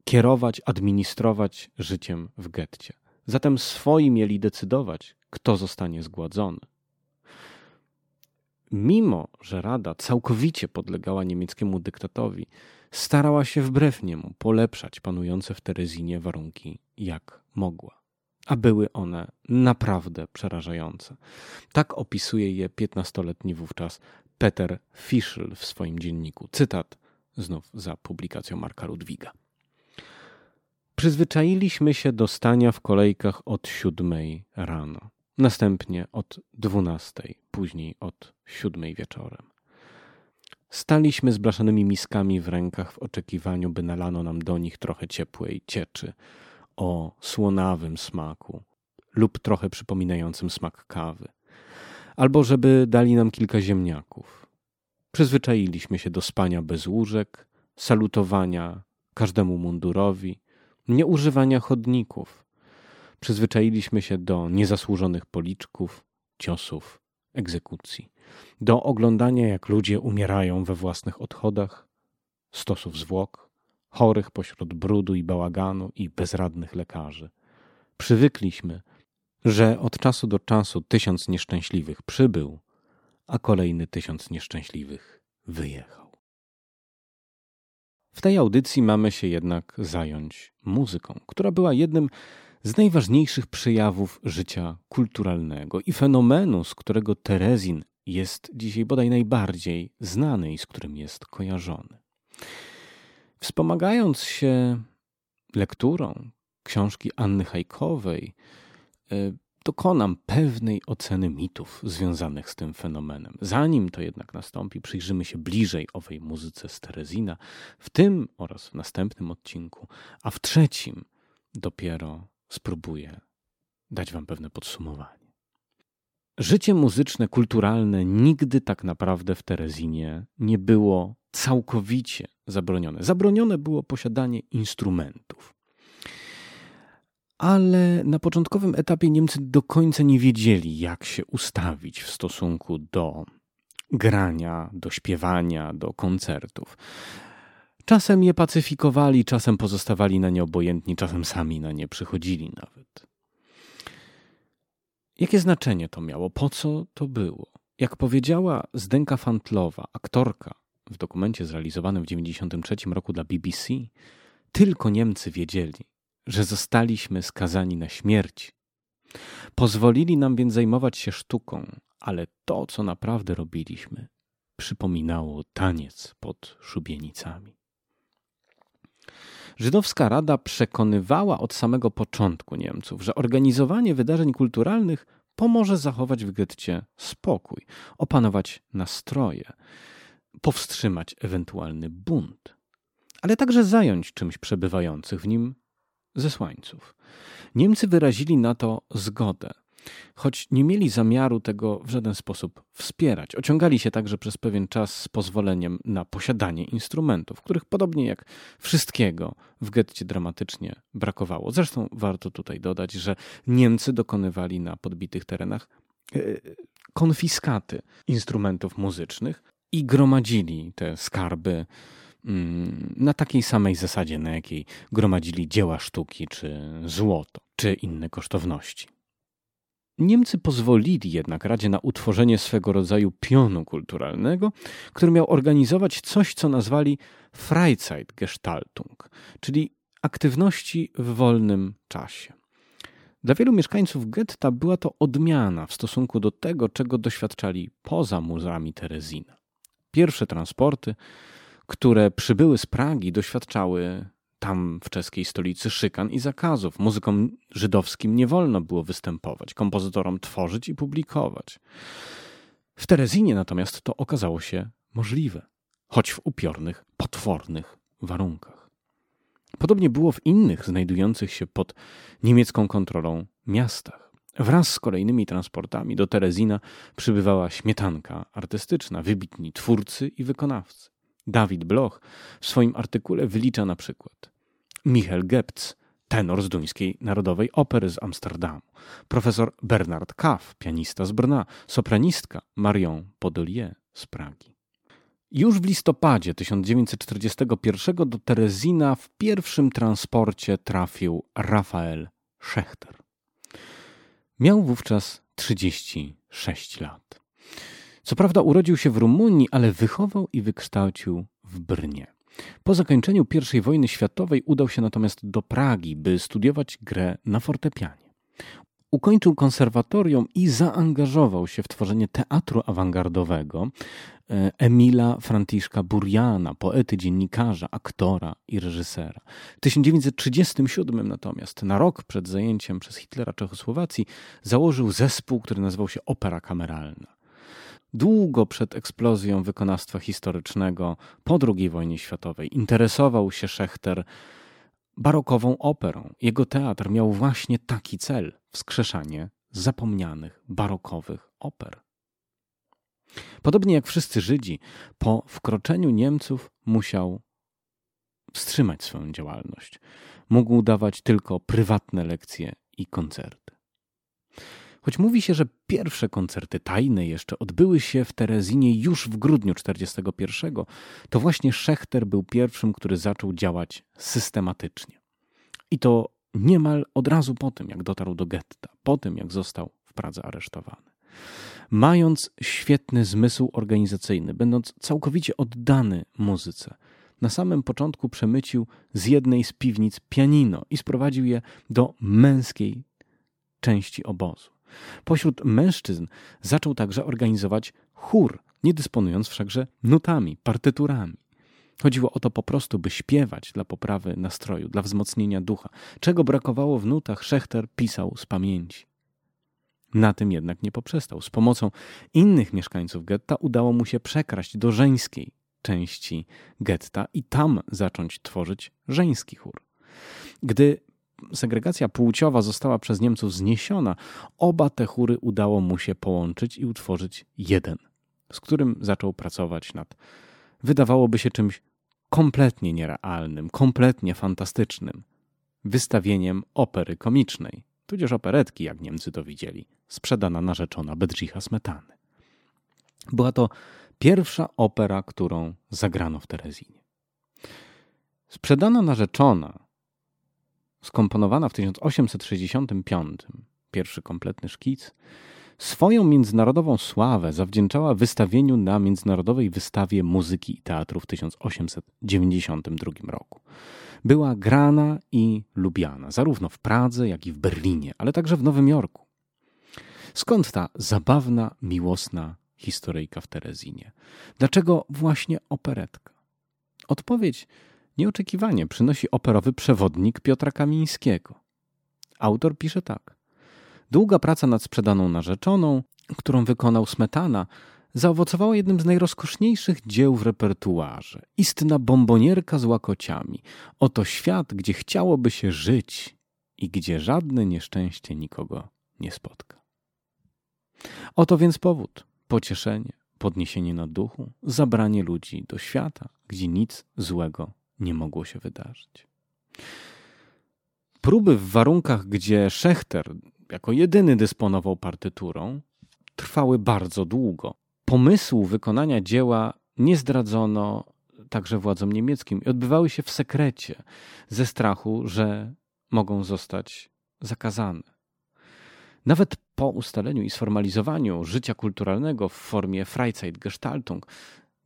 kierować, administrować życiem w getcie. Zatem swoi mieli decydować, kto zostanie zgładzony. Mimo, że Rada całkowicie podlegała niemieckiemu dyktatowi, starała się wbrew niemu polepszać panujące w Terezinie warunki jak mogła. A były one naprawdę przerażające. Tak opisuje je piętnastoletni wówczas Peter Fischl w swoim dzienniku. Cytat znów za publikacją Marka Ludwiga. Przyzwyczailiśmy się do stania w kolejkach od siódmej rano, następnie od dwunastej, później od siódmej wieczorem. Staliśmy z blaszanymi miskami w rękach w oczekiwaniu, by nalano nam do nich trochę ciepłej cieczy o słonawym smaku lub trochę przypominającym smak kawy, albo żeby dali nam kilka ziemniaków. Przyzwyczailiśmy się do spania bez łóżek, salutowania każdemu mundurowi, nieużywania chodników. Przyzwyczailiśmy się do niezasłużonych policzków, ciosów, egzekucji, do oglądania, jak ludzie umierają we własnych odchodach, stosów zwłok, chorych pośród brudu i bałaganu i bezradnych lekarzy. Przywykliśmy, że od czasu do czasu tysiąc nieszczęśliwych przybył, a kolejny tysiąc nieszczęśliwych wyjechał. W tej audycji mamy się jednak zająć muzyką, która była jednym z najważniejszych przejawów życia kulturalnego i fenomenu, z którego Terezin jest dzisiaj bodaj najbardziej znany i z którym jest kojarzony. Wspomagając się lekturą książki Anny Hajkowej, e, dokonam pewnej oceny mitów związanych z tym fenomenem. Zanim to jednak nastąpi, przyjrzymy się bliżej owej muzyce z Terezina w tym oraz w następnym odcinku, a w trzecim dopiero spróbuję dać Wam pewne podsumowanie. Życie muzyczne, kulturalne nigdy tak naprawdę w Terezinie nie było całkowicie zabronione. Zabronione było posiadanie instrumentów ale na początkowym etapie Niemcy do końca nie wiedzieli, jak się ustawić w stosunku do grania, do śpiewania, do koncertów. Czasem je pacyfikowali, czasem pozostawali na nie obojętni, czasem sami na nie przychodzili nawet. Jakie znaczenie to miało? Po co to było? Jak powiedziała Zdenka Fantlowa, aktorka w dokumencie zrealizowanym w 1993 roku dla BBC, tylko Niemcy wiedzieli, że zostaliśmy skazani na śmierć. Pozwolili nam więc zajmować się sztuką, ale to, co naprawdę robiliśmy, przypominało taniec pod szubienicami. Żydowska Rada przekonywała od samego początku Niemców, że organizowanie wydarzeń kulturalnych pomoże zachować w getcie spokój, opanować nastroje, powstrzymać ewentualny bunt, ale także zająć czymś przebywających w nim zesłańców. Niemcy wyrazili na to zgodę, choć nie mieli zamiaru tego w żaden sposób wspierać. Ociągali się także przez pewien czas z pozwoleniem na posiadanie instrumentów, których podobnie jak wszystkiego w getcie dramatycznie brakowało. Zresztą warto tutaj dodać, że Niemcy dokonywali na podbitych terenach e, konfiskaty instrumentów muzycznych i gromadzili te skarby mm, na takiej samej zasadzie, na jakiej gromadzili dzieła sztuki, czy złoto, czy inne kosztowności. Niemcy pozwolili jednak Radzie na utworzenie swego rodzaju pionu kulturalnego, który miał organizować coś, co nazwali Freizeitgestaltung, czyli aktywności w wolnym czasie. Dla wielu mieszkańców getta była to odmiana w stosunku do tego, czego doświadczali poza murami Terezina. Pierwsze transporty, które przybyły z Pragi, doświadczały tam w czeskiej stolicy szykan i zakazów. Muzykom żydowskim nie wolno było występować, kompozytorom tworzyć i publikować. W Terezinie natomiast to okazało się możliwe, choć w upiornych, potwornych warunkach. Podobnie było w innych znajdujących się pod niemiecką kontrolą miastach. Wraz z kolejnymi transportami do Terezina przybywała śmietanka artystyczna, wybitni twórcy i wykonawcy. Dawid Bloch w swoim artykule wylicza na przykład Michel Gebz, tenor z Duńskiej Narodowej Opery z Amsterdamu, profesor Bernard Kaff, pianista z Brna, sopranistka Marion Podolier z Pragi. Już w listopadzie 1941 do Terezina w pierwszym transporcie trafił Rafael Schechter. Miał wówczas 36 lat. Co prawda urodził się w Rumunii, ale wychował i wykształcił w Brnie. Po zakończeniu I wojny światowej udał się natomiast do Pragi, by studiować grę na fortepianie. Ukończył konserwatorium i zaangażował się w tworzenie teatru awangardowego Emila Franciszka Burjana, poety, dziennikarza, aktora i reżysera. W 1937 natomiast, na rok przed zajęciem przez Hitlera Czechosłowacji, założył zespół, który nazywał się Opera Kameralna. Długo przed eksplozją wykonawstwa historycznego po II wojnie światowej interesował się Szechter barokową operą. Jego teatr miał właśnie taki cel wskrzeszanie zapomnianych barokowych oper. Podobnie jak wszyscy Żydzi, po wkroczeniu Niemców musiał wstrzymać swoją działalność. Mógł dawać tylko prywatne lekcje i koncerty. Choć mówi się, że pierwsze koncerty tajne jeszcze odbyły się w Terezinie już w grudniu 1941, to właśnie Szechter był pierwszym, który zaczął działać systematycznie. I to niemal od razu po tym, jak dotarł do getta, po tym, jak został w Pradze aresztowany. Mając świetny zmysł organizacyjny, będąc całkowicie oddany muzyce, na samym początku przemycił z jednej z piwnic pianino i sprowadził je do męskiej części obozu. Pośród mężczyzn zaczął także organizować chór, nie dysponując wszakże nutami, partyturami. Chodziło o to po prostu, by śpiewać dla poprawy nastroju, dla wzmocnienia ducha. Czego brakowało w nutach, Szechter pisał z pamięci. Na tym jednak nie poprzestał. Z pomocą innych mieszkańców getta udało mu się przekraść do żeńskiej części getta i tam zacząć tworzyć żeński chór. Gdy segregacja płciowa została przez Niemców zniesiona, oba te chóry udało mu się połączyć i utworzyć jeden, z którym zaczął pracować nad, wydawałoby się czymś kompletnie nierealnym, kompletnie fantastycznym wystawieniem opery komicznej, tudzież operetki, jak Niemcy to widzieli, sprzedana narzeczona Bedrzicha Smetany. Była to pierwsza opera, którą zagrano w Terezinie. Sprzedana narzeczona skomponowana w 1865, pierwszy kompletny szkic, Swoją międzynarodową sławę zawdzięczała wystawieniu na Międzynarodowej Wystawie Muzyki i Teatru w 1892 roku. Była grana i lubiana zarówno w Pradze, jak i w Berlinie, ale także w Nowym Jorku. Skąd ta zabawna, miłosna historyjka w Terezinie? Dlaczego właśnie operetka? Odpowiedź nieoczekiwanie przynosi operowy przewodnik Piotra Kamińskiego. Autor pisze tak. Długa praca nad sprzedaną narzeczoną, którą wykonał Smetana, zaowocowała jednym z najrozkoszniejszych dzieł w repertuarze. Istna bombonierka z łakociami. Oto świat, gdzie chciałoby się żyć i gdzie żadne nieszczęście nikogo nie spotka. Oto więc powód, pocieszenie, podniesienie na duchu, zabranie ludzi do świata, gdzie nic złego nie mogło się wydarzyć. Próby w warunkach, gdzie Szechter jako jedyny dysponował partyturą, trwały bardzo długo. Pomysłu wykonania dzieła nie zdradzono także władzom niemieckim i odbywały się w sekrecie, ze strachu, że mogą zostać zakazane. Nawet po ustaleniu i sformalizowaniu życia kulturalnego w formie Freizeitgestaltung,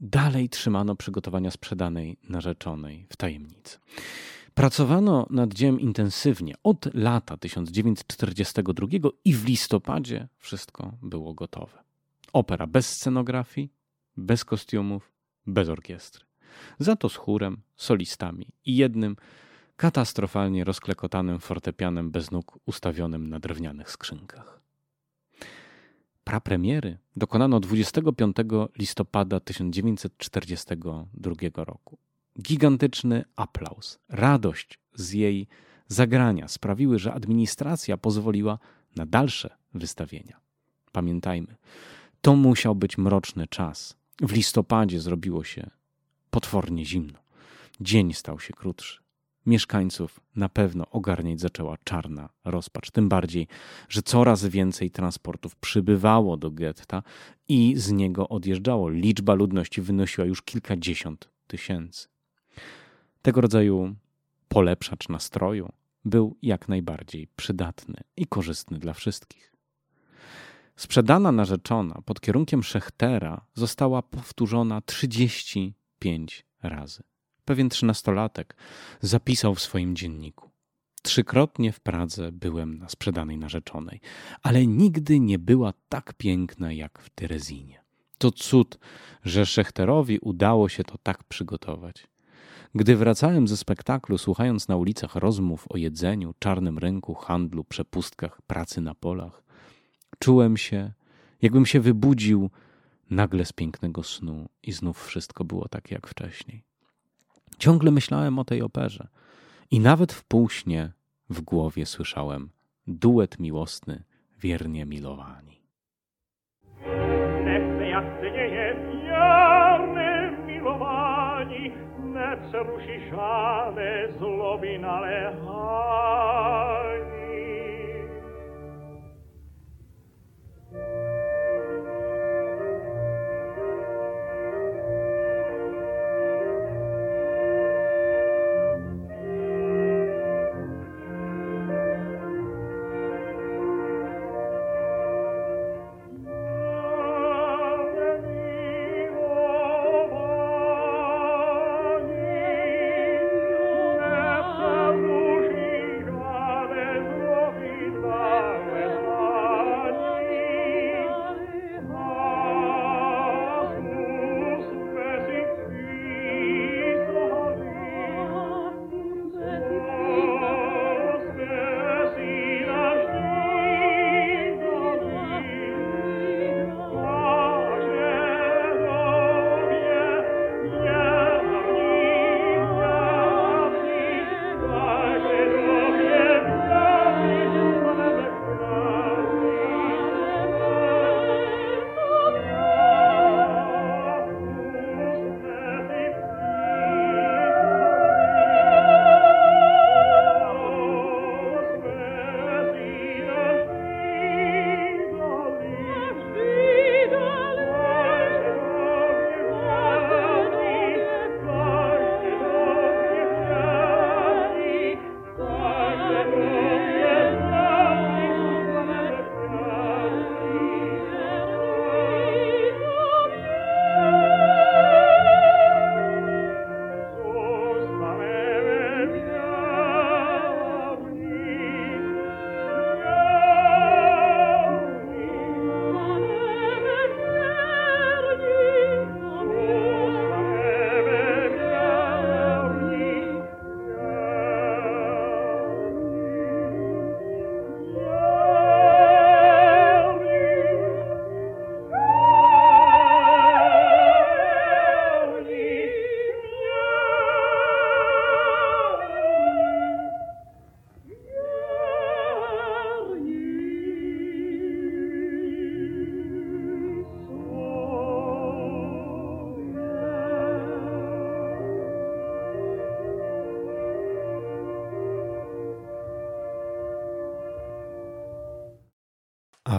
dalej trzymano przygotowania sprzedanej narzeczonej w tajemnicy. Pracowano nad dziełem intensywnie od lata 1942 i w listopadzie wszystko było gotowe. Opera bez scenografii, bez kostiumów, bez orkiestry. Za to z chórem, solistami i jednym katastrofalnie rozklekotanym fortepianem bez nóg ustawionym na drewnianych skrzynkach. Prapremiery dokonano 25 listopada 1942 roku. Gigantyczny aplauz, radość z jej zagrania sprawiły, że administracja pozwoliła na dalsze wystawienia. Pamiętajmy, to musiał być mroczny czas. W listopadzie zrobiło się potwornie zimno. Dzień stał się krótszy. Mieszkańców na pewno ogarniać zaczęła czarna rozpacz. Tym bardziej, że coraz więcej transportów przybywało do getta i z niego odjeżdżało. Liczba ludności wynosiła już kilkadziesiąt tysięcy. Tego rodzaju polepszacz nastroju był jak najbardziej przydatny i korzystny dla wszystkich. Sprzedana narzeczona pod kierunkiem Szechtera została powtórzona 35 razy. Pewien trzynastolatek zapisał w swoim dzienniku. Trzykrotnie w Pradze byłem na sprzedanej narzeczonej, ale nigdy nie była tak piękna jak w Terezinie. To cud, że Szechterowi udało się to tak przygotować. Gdy wracałem ze spektaklu, słuchając na ulicach rozmów o jedzeniu, czarnym rynku, handlu, przepustkach, pracy na polach, czułem się, jakbym się wybudził nagle z pięknego snu i znów wszystko było tak jak wcześniej. Ciągle myślałem o tej operze i nawet w półśnie w głowie słyszałem duet miłosny, wiernie milowani. se ruscisciale slobina le hai!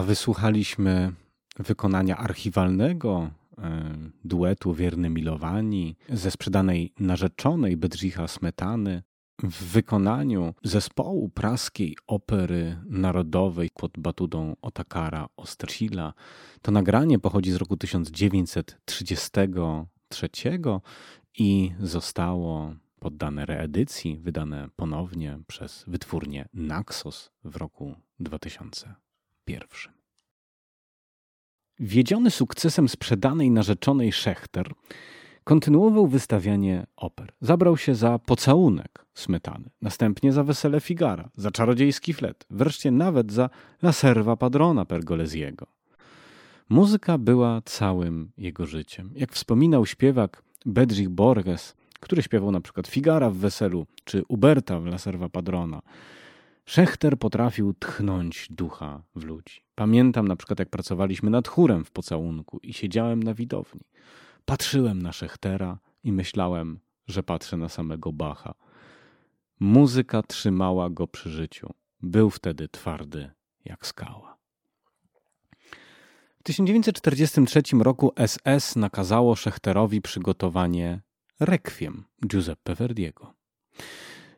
Wysłuchaliśmy wykonania archiwalnego e, duetu Wierny Milowani ze sprzedanej narzeczonej Bedrzicha Smetany w wykonaniu zespołu praskiej opery narodowej pod batudą Otakara Ostrcila. To nagranie pochodzi z roku 1933 i zostało poddane reedycji, wydane ponownie przez wytwórnię Naxos w roku 2001. Wiedziony sukcesem sprzedanej narzeczonej Szechter, kontynuował wystawianie oper. Zabrał się za pocałunek Smetany, następnie za wesele Figara, za czarodziejski flet, wreszcie nawet za La Serva Padrona Pergoleziego. Muzyka była całym jego życiem. Jak wspominał śpiewak Bedřich Borges, który śpiewał na przykład Figara w weselu, czy Uberta w La Serva Padrona, Szechter potrafił tchnąć ducha w ludzi. Pamiętam na przykład, jak pracowaliśmy nad chórem w pocałunku i siedziałem na widowni. Patrzyłem na Szechtera i myślałem, że patrzę na samego Bacha. Muzyka trzymała go przy życiu. Był wtedy twardy jak skała. W 1943 roku SS nakazało Szechterowi przygotowanie rekwiem Giuseppe Verdiego.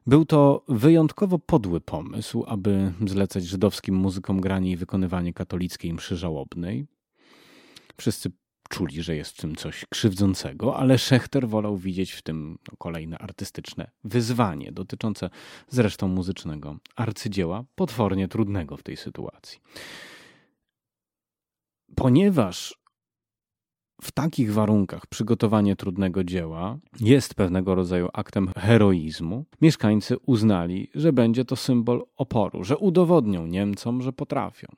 Był to wyjątkowo podły pomysł, aby zlecać żydowskim muzykom granie i wykonywanie katolickiej mszy żałobnej. Wszyscy czuli, że jest w tym coś krzywdzącego, ale Szechter wolał widzieć w tym no, kolejne artystyczne wyzwanie, dotyczące zresztą muzycznego arcydzieła, potwornie trudnego w tej sytuacji. Ponieważ w takich warunkach przygotowanie trudnego dzieła jest pewnego rodzaju aktem heroizmu, mieszkańcy uznali, że będzie to symbol oporu, że udowodnią Niemcom, że potrafią.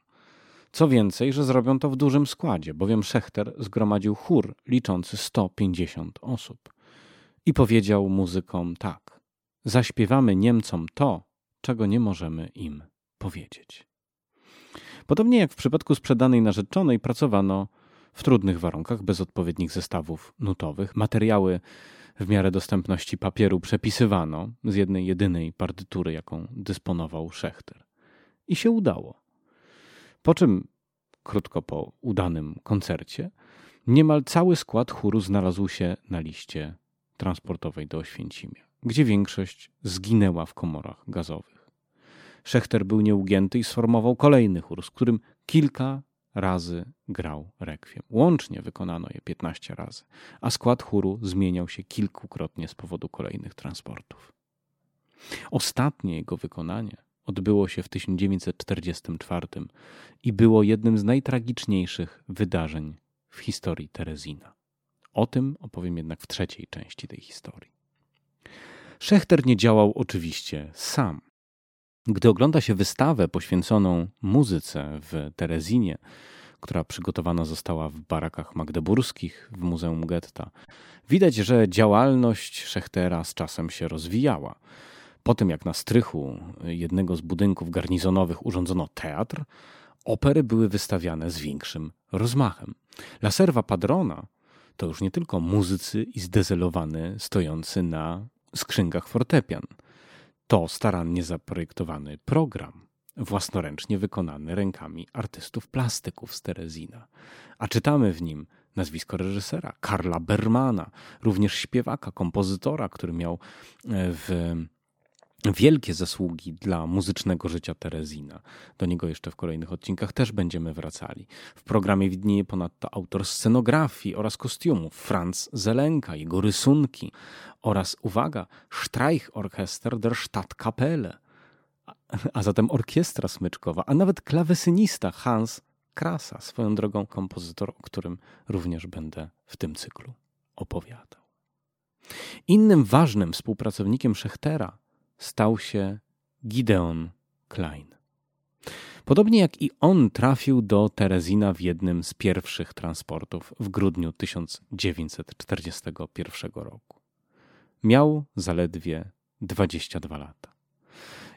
Co więcej, że zrobią to w dużym składzie, bowiem Szechter zgromadził chór liczący 150 osób. I powiedział muzykom tak: Zaśpiewamy Niemcom to, czego nie możemy im powiedzieć. Podobnie jak w przypadku sprzedanej narzeczonej, pracowano w trudnych warunkach, bez odpowiednich zestawów nutowych. Materiały w miarę dostępności papieru przepisywano z jednej jedynej partytury, jaką dysponował Szechter. I się udało. Po czym, krótko po udanym koncercie, niemal cały skład chóru znalazł się na liście transportowej do Oświęcimia, gdzie większość zginęła w komorach gazowych. Szechter był nieugięty i sformował kolejny chór, z którym kilka razy grał rekwiem. Łącznie wykonano je 15 razy, a skład chóru zmieniał się kilkukrotnie z powodu kolejnych transportów. Ostatnie jego wykonanie odbyło się w 1944 i było jednym z najtragiczniejszych wydarzeń w historii Terezina. O tym opowiem jednak w trzeciej części tej historii. Szechter nie działał oczywiście sam. Gdy ogląda się wystawę poświęconą muzyce w Terezinie, która przygotowana została w barakach magdeburskich w Muzeum Getta, widać, że działalność Szechtera z czasem się rozwijała. Po tym, jak na strychu jednego z budynków garnizonowych urządzono teatr, opery były wystawiane z większym rozmachem. La Serva Padrona to już nie tylko muzycy i zdezelowany stojący na skrzynkach fortepian – to starannie zaprojektowany program, własnoręcznie wykonany rękami artystów plastyków z Terezina. A czytamy w nim nazwisko reżysera Karla Bermana, również śpiewaka, kompozytora, który miał e, w wielkie zasługi dla muzycznego życia Terezina. Do niego jeszcze w kolejnych odcinkach też będziemy wracali. W programie widnieje ponadto autor scenografii oraz kostiumów Franz Zelenka, jego rysunki oraz, uwaga, Streichorchester der Stadtkapelle, a zatem orkiestra smyczkowa, a nawet klawesynista Hans Krasa, swoją drogą kompozytor, o którym również będę w tym cyklu opowiadał. Innym ważnym współpracownikiem Szechtera stał się Gideon Klein. Podobnie jak i on trafił do Terezina w jednym z pierwszych transportów w grudniu 1941 roku. Miał zaledwie 22 lata.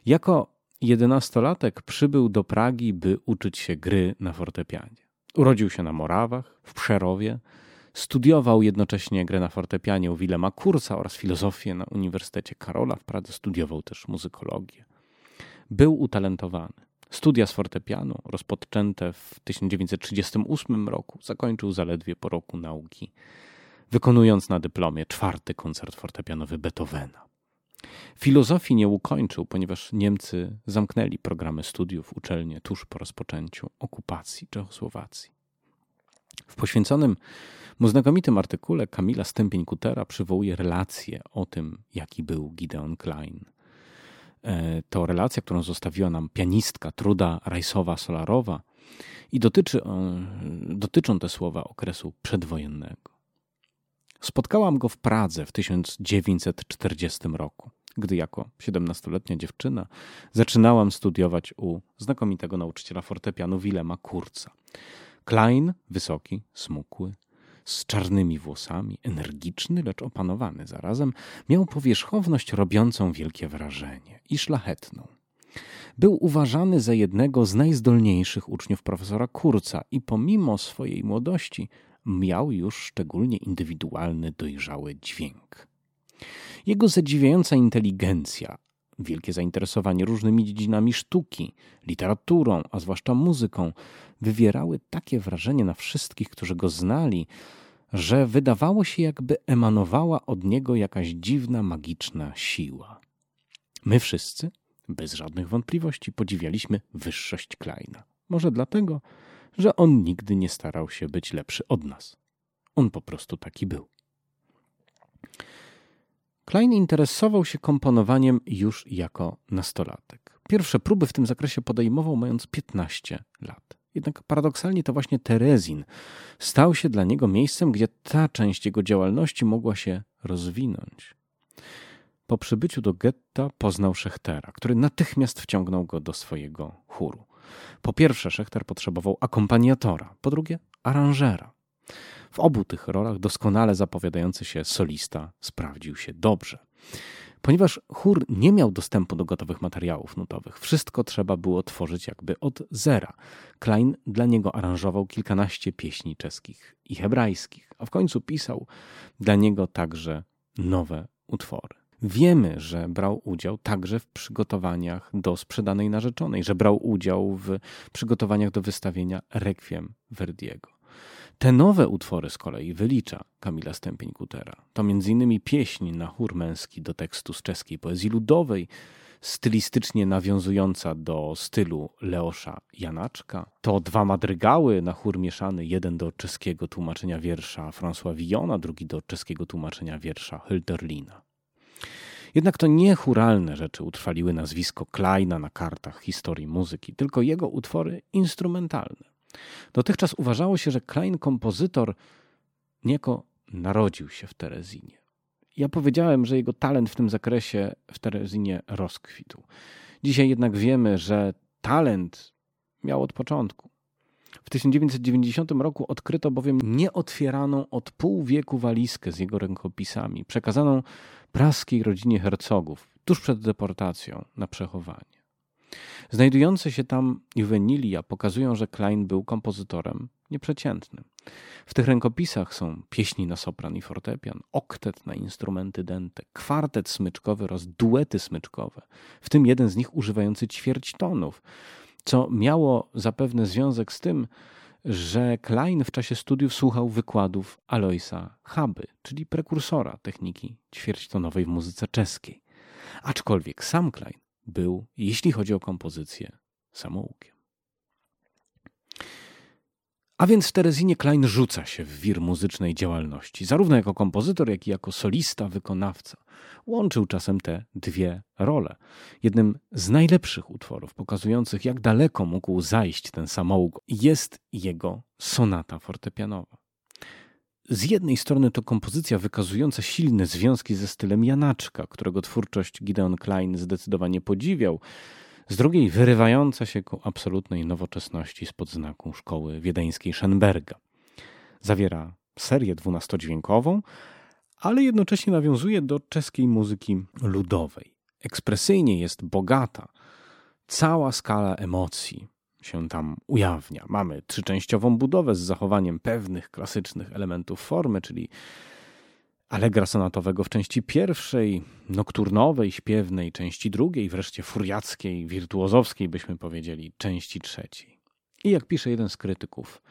Jako jedenastolatek przybył do Pragi, by uczyć się gry na fortepianie. Urodził się na Morawach, w Przerowie, Studiował jednocześnie grę na fortepianie u Wilema Kursa oraz filozofię na Uniwersytecie Karola w Pradze. Studiował też muzykologię. Był utalentowany. Studia z fortepianu, rozpoczęte w 1938 roku, zakończył zaledwie po roku nauki, wykonując na dyplomie czwarty koncert fortepianowy Beethovena. Filozofii nie ukończył, ponieważ Niemcy zamknęli programy studiów uczelnie tuż po rozpoczęciu okupacji Czechosłowacji. W poświęconym mu znakomitym artykule Kamila Stępień-Kutera przywołuje relację o tym, jaki był Gideon Klein. E, to relacja, którą zostawiła nam pianistka Truda Rajsowa-Solarowa i dotyczy, dotyczą te słowa okresu przedwojennego. Spotkałam go w Pradze w 1940 roku, gdy jako 17-letnia dziewczyna zaczynałam studiować u znakomitego nauczyciela fortepianu Wilema Kurca. Klein, wysoki, smukły, z czarnymi włosami, energiczny, lecz opanowany zarazem, miał powierzchowność robiącą wielkie wrażenie i szlachetną. Był uważany za jednego z najzdolniejszych uczniów profesora Kurca i pomimo swojej młodości miał już szczególnie indywidualny, dojrzały dźwięk. Jego zadziwiająca inteligencja, wielkie zainteresowanie różnymi dziedzinami sztuki, literaturą, a zwłaszcza muzyką, wywierały takie wrażenie na wszystkich, którzy go znali, że wydawało się, jakby emanowała od niego jakaś dziwna, magiczna siła. My wszyscy, bez żadnych wątpliwości, podziwialiśmy wyższość Kleina. Może dlatego, że on nigdy nie starał się być lepszy od nas. On po prostu taki był. Klein interesował się komponowaniem już jako nastolatek. Pierwsze próby w tym zakresie podejmował mając 15 lat. Jednak paradoksalnie to właśnie Terezin stał się dla niego miejscem, gdzie ta część jego działalności mogła się rozwinąć. Po przybyciu do getta poznał Szechtera, który natychmiast wciągnął go do swojego chóru. Po pierwsze, Szechter potrzebował akompaniatora, po drugie, aranżera. W obu tych rolach doskonale zapowiadający się solista sprawdził się dobrze. Ponieważ chór nie miał dostępu do gotowych materiałów nutowych, wszystko trzeba było tworzyć jakby od zera. Klein dla niego aranżował kilkanaście pieśni czeskich i hebrajskich, a w końcu pisał dla niego także nowe utwory. Wiemy, że brał udział także w przygotowaniach do sprzedanej narzeczonej, że brał udział w przygotowaniach do wystawienia Requiem Verdiego. Te nowe utwory z kolei wylicza Kamila Stępień-Kutera. To m.in. pieśń na chór męski do tekstu z czeskiej poezji ludowej, stylistycznie nawiązująca do stylu Leosza Janaczka. To dwa madrygały na chór mieszany, jeden do czeskiego tłumaczenia wiersza François Villona, drugi do czeskiego tłumaczenia wiersza Hölderlina. Jednak to nie churalne rzeczy utrwaliły nazwisko Kleina na kartach historii muzyki, tylko jego utwory instrumentalne. Dotychczas uważało się, że Klein kompozytor niejako narodził się w Terezinie. Ja powiedziałem, że jego talent w tym zakresie w Terezinie rozkwitł. Dzisiaj jednak wiemy, że talent miał od początku. W 1990 roku odkryto bowiem nieotwieraną od pół wieku walizkę z jego rękopisami, przekazaną praskiej rodzinie hercogów tuż przed deportacją na przechowanie. Znajdujące się tam juwenilia pokazują, że Klein był kompozytorem nieprzeciętnym. W tych rękopisach są pieśni na sopran i fortepian, oktet na instrumenty dęte, kwartet smyczkowy oraz duety smyczkowe, w tym jeden z nich używający ćwierć tonów, co miało zapewne związek z tym, że Klein w czasie studiów słuchał wykładów Aloisa Haby, czyli prekursora techniki ćwierćtonowej w muzyce czeskiej. Aczkolwiek sam Klein był, jeśli chodzi o kompozycję, samoukiem. A więc w Terezinie Klein rzuca się w wir muzycznej działalności, zarówno jako kompozytor, jak i jako solista, wykonawca. Łączył czasem te dwie role. Jednym z najlepszych utworów pokazujących, jak daleko mógł zajść ten samouk, jest jego sonata fortepianowa. Z jednej strony to kompozycja wykazująca silne związki ze stylem Janaczka, którego twórczość Gideon Klein zdecydowanie podziwiał, z drugiej wyrywająca się ku absolutnej nowoczesności spod znaku szkoły wiedeńskiej Schönberga. Zawiera serię dwunastodźwiękową, ale jednocześnie nawiązuje do czeskiej muzyki ludowej. Ekspresyjnie jest bogata, cała skala emocji, się tam ujawnia. Mamy trzyczęściową budowę z zachowaniem pewnych klasycznych elementów formy, czyli Allegra sonatowego w części pierwszej, nokturnowej, śpiewnej, części drugiej, wreszcie furiackiej, wirtuozowskiej, byśmy powiedzieli, części trzeciej. I jak pisze jeden z krytyków,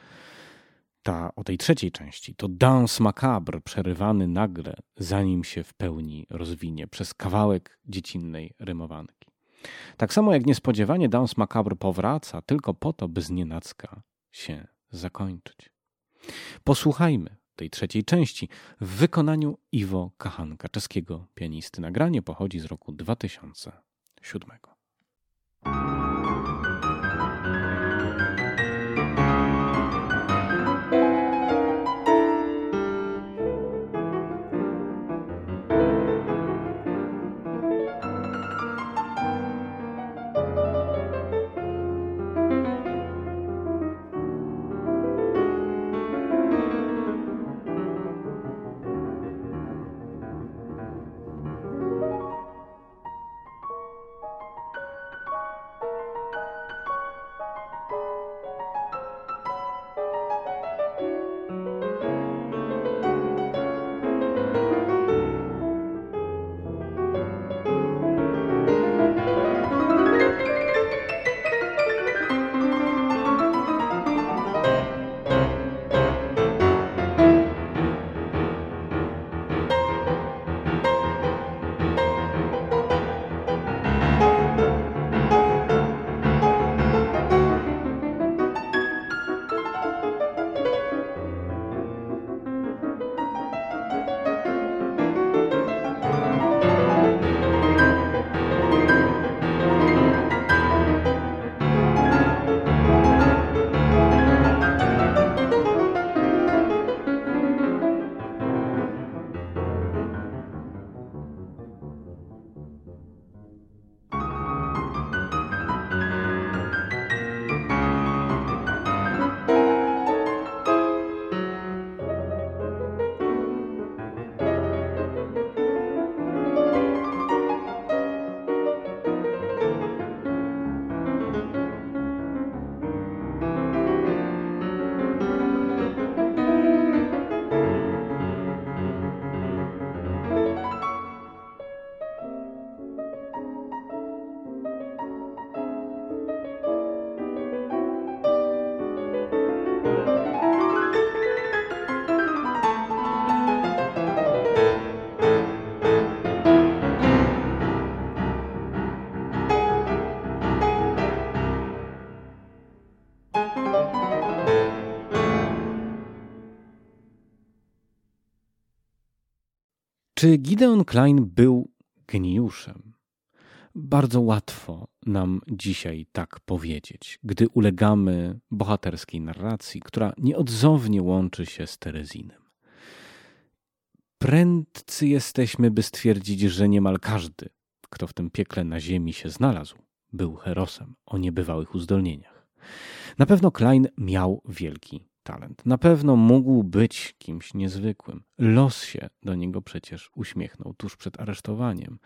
ta, o tej trzeciej części to dance macabre przerywany nagle, zanim się w pełni rozwinie przez kawałek dziecinnej rymowanki. Tak samo jak niespodziewanie dance macabre powraca tylko po to, by znienacka się zakończyć. Posłuchajmy tej trzeciej części w wykonaniu Iwo Kachanka, czeskiego pianisty. Nagranie pochodzi z roku 2007. Czy Gideon Klein był geniuszem? Bardzo łatwo nam dzisiaj tak powiedzieć, gdy ulegamy bohaterskiej narracji, która nieodzownie łączy się z Terezinem. Prędcy jesteśmy, by stwierdzić, że niemal każdy, kto w tym piekle na ziemi się znalazł, był herosem o niebywałych uzdolnieniach. Na pewno Klein miał wielki talent. Na pewno mógł być kimś niezwykłym. Los się do niego przecież uśmiechnął tuż przed aresztowaniem.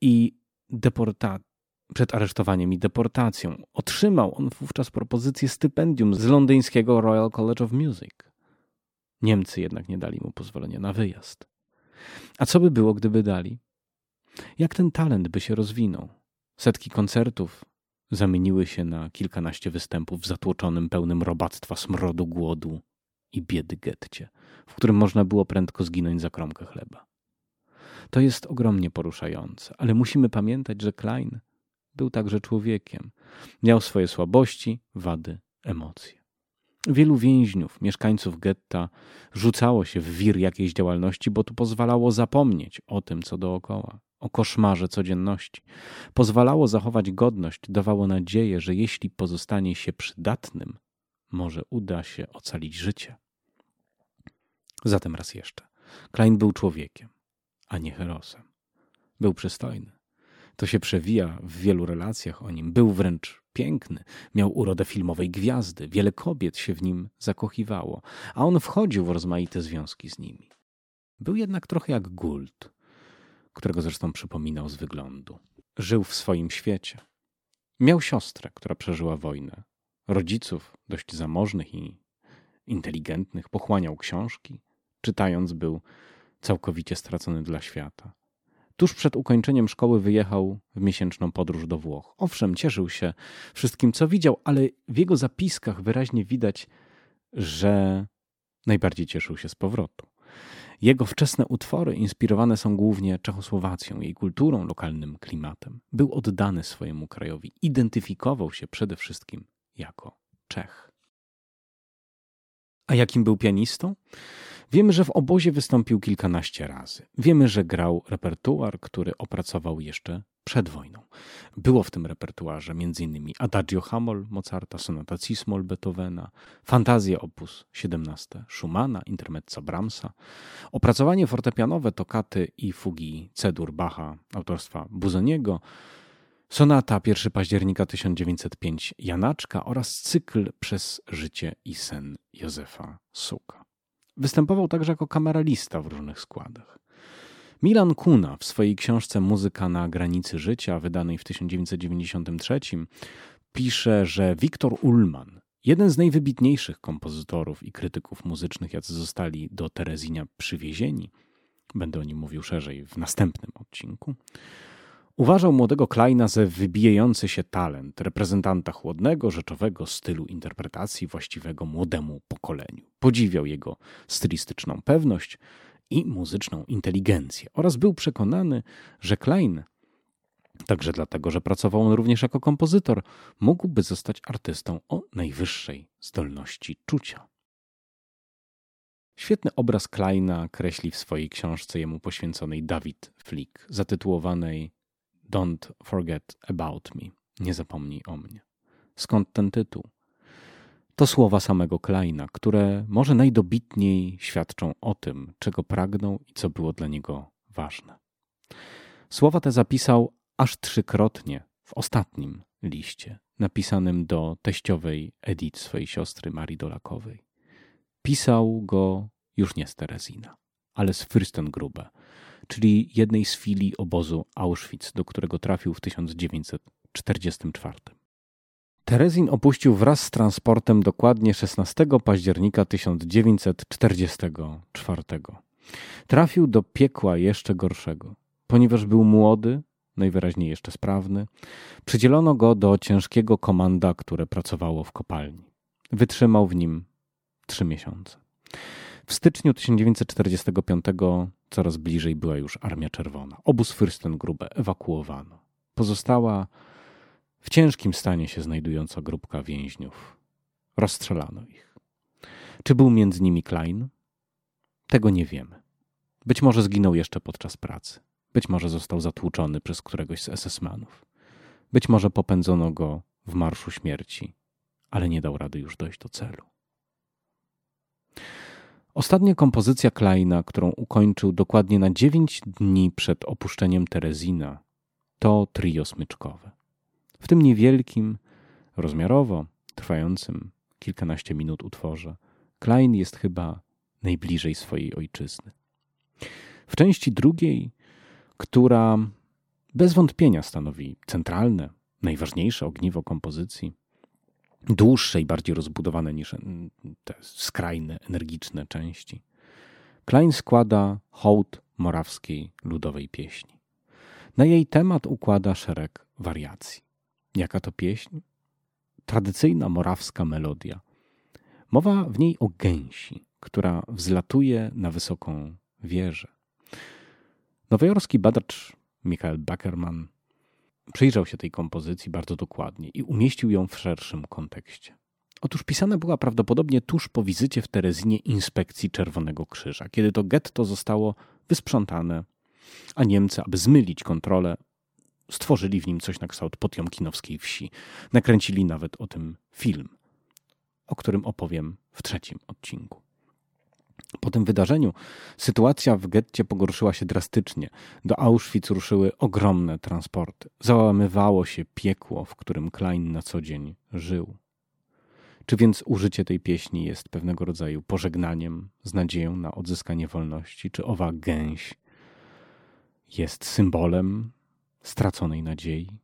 I deporta przed aresztowaniem i deportacją otrzymał on wówczas propozycję stypendium z londyńskiego Royal College of Music. Niemcy jednak nie dali mu pozwolenia na wyjazd. A co by było, gdyby dali? Jak ten talent by się rozwinął? Setki koncertów, zamieniły się na kilkanaście występów w zatłoczonym, pełnym robactwa, smrodu, głodu i biedy getcie, w którym można było prędko zginąć za kromkę chleba. To jest ogromnie poruszające, ale musimy pamiętać, że Klein był także człowiekiem. Miał swoje słabości, wady, emocje. Wielu więźniów, mieszkańców getta rzucało się w wir jakiejś działalności, bo to pozwalało zapomnieć o tym, co dookoła o koszmarze codzienności. Pozwalało zachować godność, dawało nadzieję, że jeśli pozostanie się przydatnym, może uda się ocalić życie. Zatem raz jeszcze. Klein był człowiekiem, a nie herosem. Był przystojny. To się przewija w wielu relacjach o nim. Był wręcz piękny, miał urodę filmowej gwiazdy, wiele kobiet się w nim zakochiwało, a on wchodził w rozmaite związki z nimi. Był jednak trochę jak Gould, którego zresztą przypominał z wyglądu. Żył w swoim świecie. Miał siostrę, która przeżyła wojnę, rodziców dość zamożnych i inteligentnych, pochłaniał książki, czytając był całkowicie stracony dla świata. Tuż przed ukończeniem szkoły wyjechał w miesięczną podróż do Włoch. Owszem, cieszył się wszystkim, co widział, ale w jego zapiskach wyraźnie widać, że najbardziej cieszył się z powrotu. Jego wczesne utwory inspirowane są głównie Czechosłowacją, jej kulturą, lokalnym klimatem. Był oddany swojemu krajowi, identyfikował się przede wszystkim jako Czech. A jakim był pianistą? Wiemy, że w obozie wystąpił kilkanaście razy. Wiemy, że grał repertuar, który opracował jeszcze przed wojną. Było w tym repertuarze m.in. Adagio Hamol Mozarta, Sonata Cismol Beethovena, Fantazje op. 17 Schumana, Intermezzo Brahmsa, opracowanie fortepianowe tokaty i fugi Cedur Bacha autorstwa Buzoniego, Sonata 1 października 1905 Janaczka oraz cykl Przez życie i sen Józefa Suka. Występował także jako kameralista w różnych składach. Milan Kuna w swojej książce Muzyka na granicy życia, wydanej w 1993, pisze, że Wiktor Ullman, jeden z najwybitniejszych kompozytorów i krytyków muzycznych, jacy zostali do Terezinia przywiezieni, będę o nim mówił szerzej w następnym odcinku, Uważał młodego Kleina za wybijający się talent, reprezentanta chłodnego, rzeczowego stylu interpretacji właściwego młodemu pokoleniu. Podziwiał jego stylistyczną pewność i muzyczną inteligencję oraz był przekonany, że Klein, także dlatego, że pracował on również jako kompozytor, mógłby zostać artystą o najwyższej zdolności czucia. Świetny obraz Kleina kreśli w swojej książce jemu poświęconej David Flick, zatytułowanej Don't forget about me. Nie zapomnij o mnie. Skąd ten tytuł? To słowa samego Kleina, które może najdobitniej świadczą o tym, czego pragnął i co było dla niego ważne. Słowa te zapisał aż trzykrotnie w ostatnim liście, napisanym do teściowej Edith, swojej siostry Marii Dolakowej. Pisał go już nie z Terezina, ale z Fürstengrube, czyli jednej z filii obozu Auschwitz, do którego trafił w 1944. Terezin opuścił wraz z transportem dokładnie 16 października 1944. Trafił do piekła jeszcze gorszego. Ponieważ był młody, najwyraźniej jeszcze sprawny, przydzielono go do ciężkiego komanda, które pracowało w kopalni. Wytrzymał w nim trzy miesiące. W styczniu 1945 coraz bliżej była już Armia Czerwona. Obóz Fürstengrube ewakuowano. Pozostała w ciężkim stanie się znajdująca grupka więźniów. Rozstrzelano ich. Czy był między nimi Klein? Tego nie wiemy. Być może zginął jeszcze podczas pracy. Być może został zatłuczony przez któregoś z SS-manów. Być może popędzono go w marszu śmierci, ale nie dał rady już dojść do celu. Ostatnia kompozycja Kleina, którą ukończył dokładnie na dziewięć dni przed opuszczeniem Terezina, to trio smyczkowe. W tym niewielkim, rozmiarowo, trwającym kilkanaście minut utworze, Klein jest chyba najbliżej swojej ojczyzny. W części drugiej, która bez wątpienia stanowi centralne, najważniejsze ogniwo kompozycji, dłuższe i bardziej rozbudowane niż te skrajne, energiczne części. Klein składa hołd morawskiej ludowej pieśni. Na jej temat układa szereg wariacji. Jaka to pieśń? Tradycyjna morawska melodia. Mowa w niej o gęsi, która wzlatuje na wysoką wieżę. Nowojorski badacz Michael Backerman przyjrzał się tej kompozycji bardzo dokładnie i umieścił ją w szerszym kontekście. Otóż pisana była prawdopodobnie tuż po wizycie w Terezinie inspekcji Czerwonego Krzyża, kiedy to getto zostało wysprzątane, a Niemcy, aby zmylić kontrolę, stworzyli w nim coś na kształt potiomkinowskiej wsi. Nakręcili nawet o tym film, o którym opowiem w trzecim odcinku. Po tym wydarzeniu sytuacja w getcie pogorszyła się drastycznie. Do Auschwitz ruszyły ogromne transporty. Załamywało się piekło, w którym Klein na co dzień żył. Czy więc użycie tej pieśni jest pewnego rodzaju pożegnaniem z nadzieją na odzyskanie wolności? Czy owa gęś jest symbolem straconej nadziei?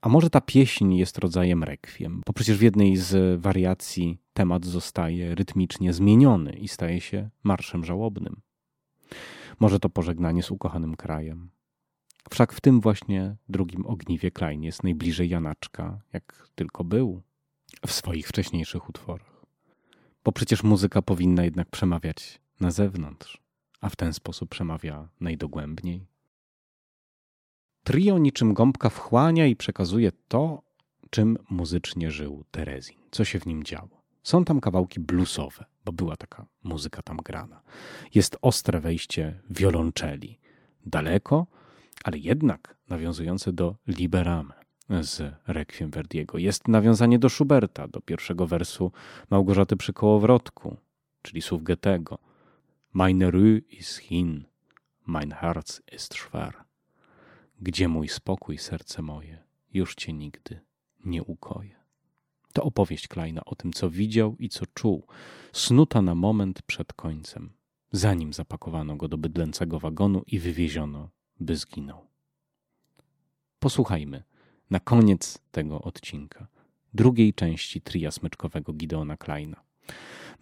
A może ta pieśń jest rodzajem rekwiem? Bo przecież w jednej z wariacji temat zostaje rytmicznie zmieniony i staje się marszem żałobnym. Może to pożegnanie z ukochanym krajem. Wszak w tym właśnie drugim ogniwie Klein jest najbliżej Janaczka, jak tylko był w swoich wcześniejszych utworach. Bo przecież muzyka powinna jednak przemawiać na zewnątrz, a w ten sposób przemawia najdogłębniej. Trio niczym gąbka wchłania i przekazuje to, czym muzycznie żył Terezin, co się w nim działo. Są tam kawałki bluesowe, bo była taka muzyka tam grana. Jest ostre wejście wiolonczeli. Daleko, ale jednak nawiązujące do Liberame z Requiem Verdiego. Jest nawiązanie do Schuberta, do pierwszego wersu Małgorzaty przy kołowrotku, czyli słów Goethego. Meine Ruhe ist hin, mein Herz ist schwer. Gdzie mój spokój, serce moje, już cię nigdy nie ukoję. To opowieść Kleina o tym, co widział i co czuł, snuta na moment przed końcem, zanim zapakowano go do bydlęcego wagonu i wywieziono, by zginął. Posłuchajmy na koniec tego odcinka drugiej części tria smyczkowego Gideona Kleina.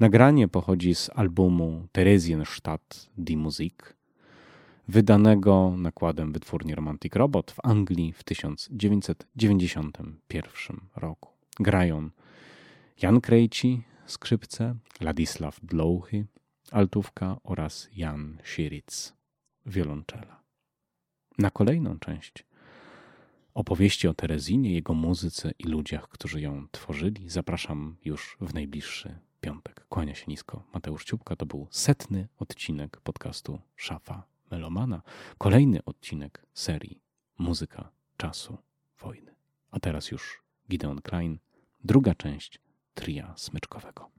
Nagranie pochodzi z albumu Theresienstadt die Musik, wydanego nakładem wytwórni Romantic Robot w Anglii w 1991 roku. Grają Jan Krejci, skrzypce, Ladisław Dlouchy, altówka oraz Jan Schiritz, wiolonczela. Na kolejną część opowieści o Terezinie, jego muzyce i ludziach, którzy ją tworzyli, zapraszam już w najbliższy piątek. Kłania się nisko Mateusz Ciupka. To był setny odcinek podcastu Szafa Melomana. Kolejny odcinek serii Muzyka czasu wojny. A teraz już Gideon Klein, druga część tria smyczkowego.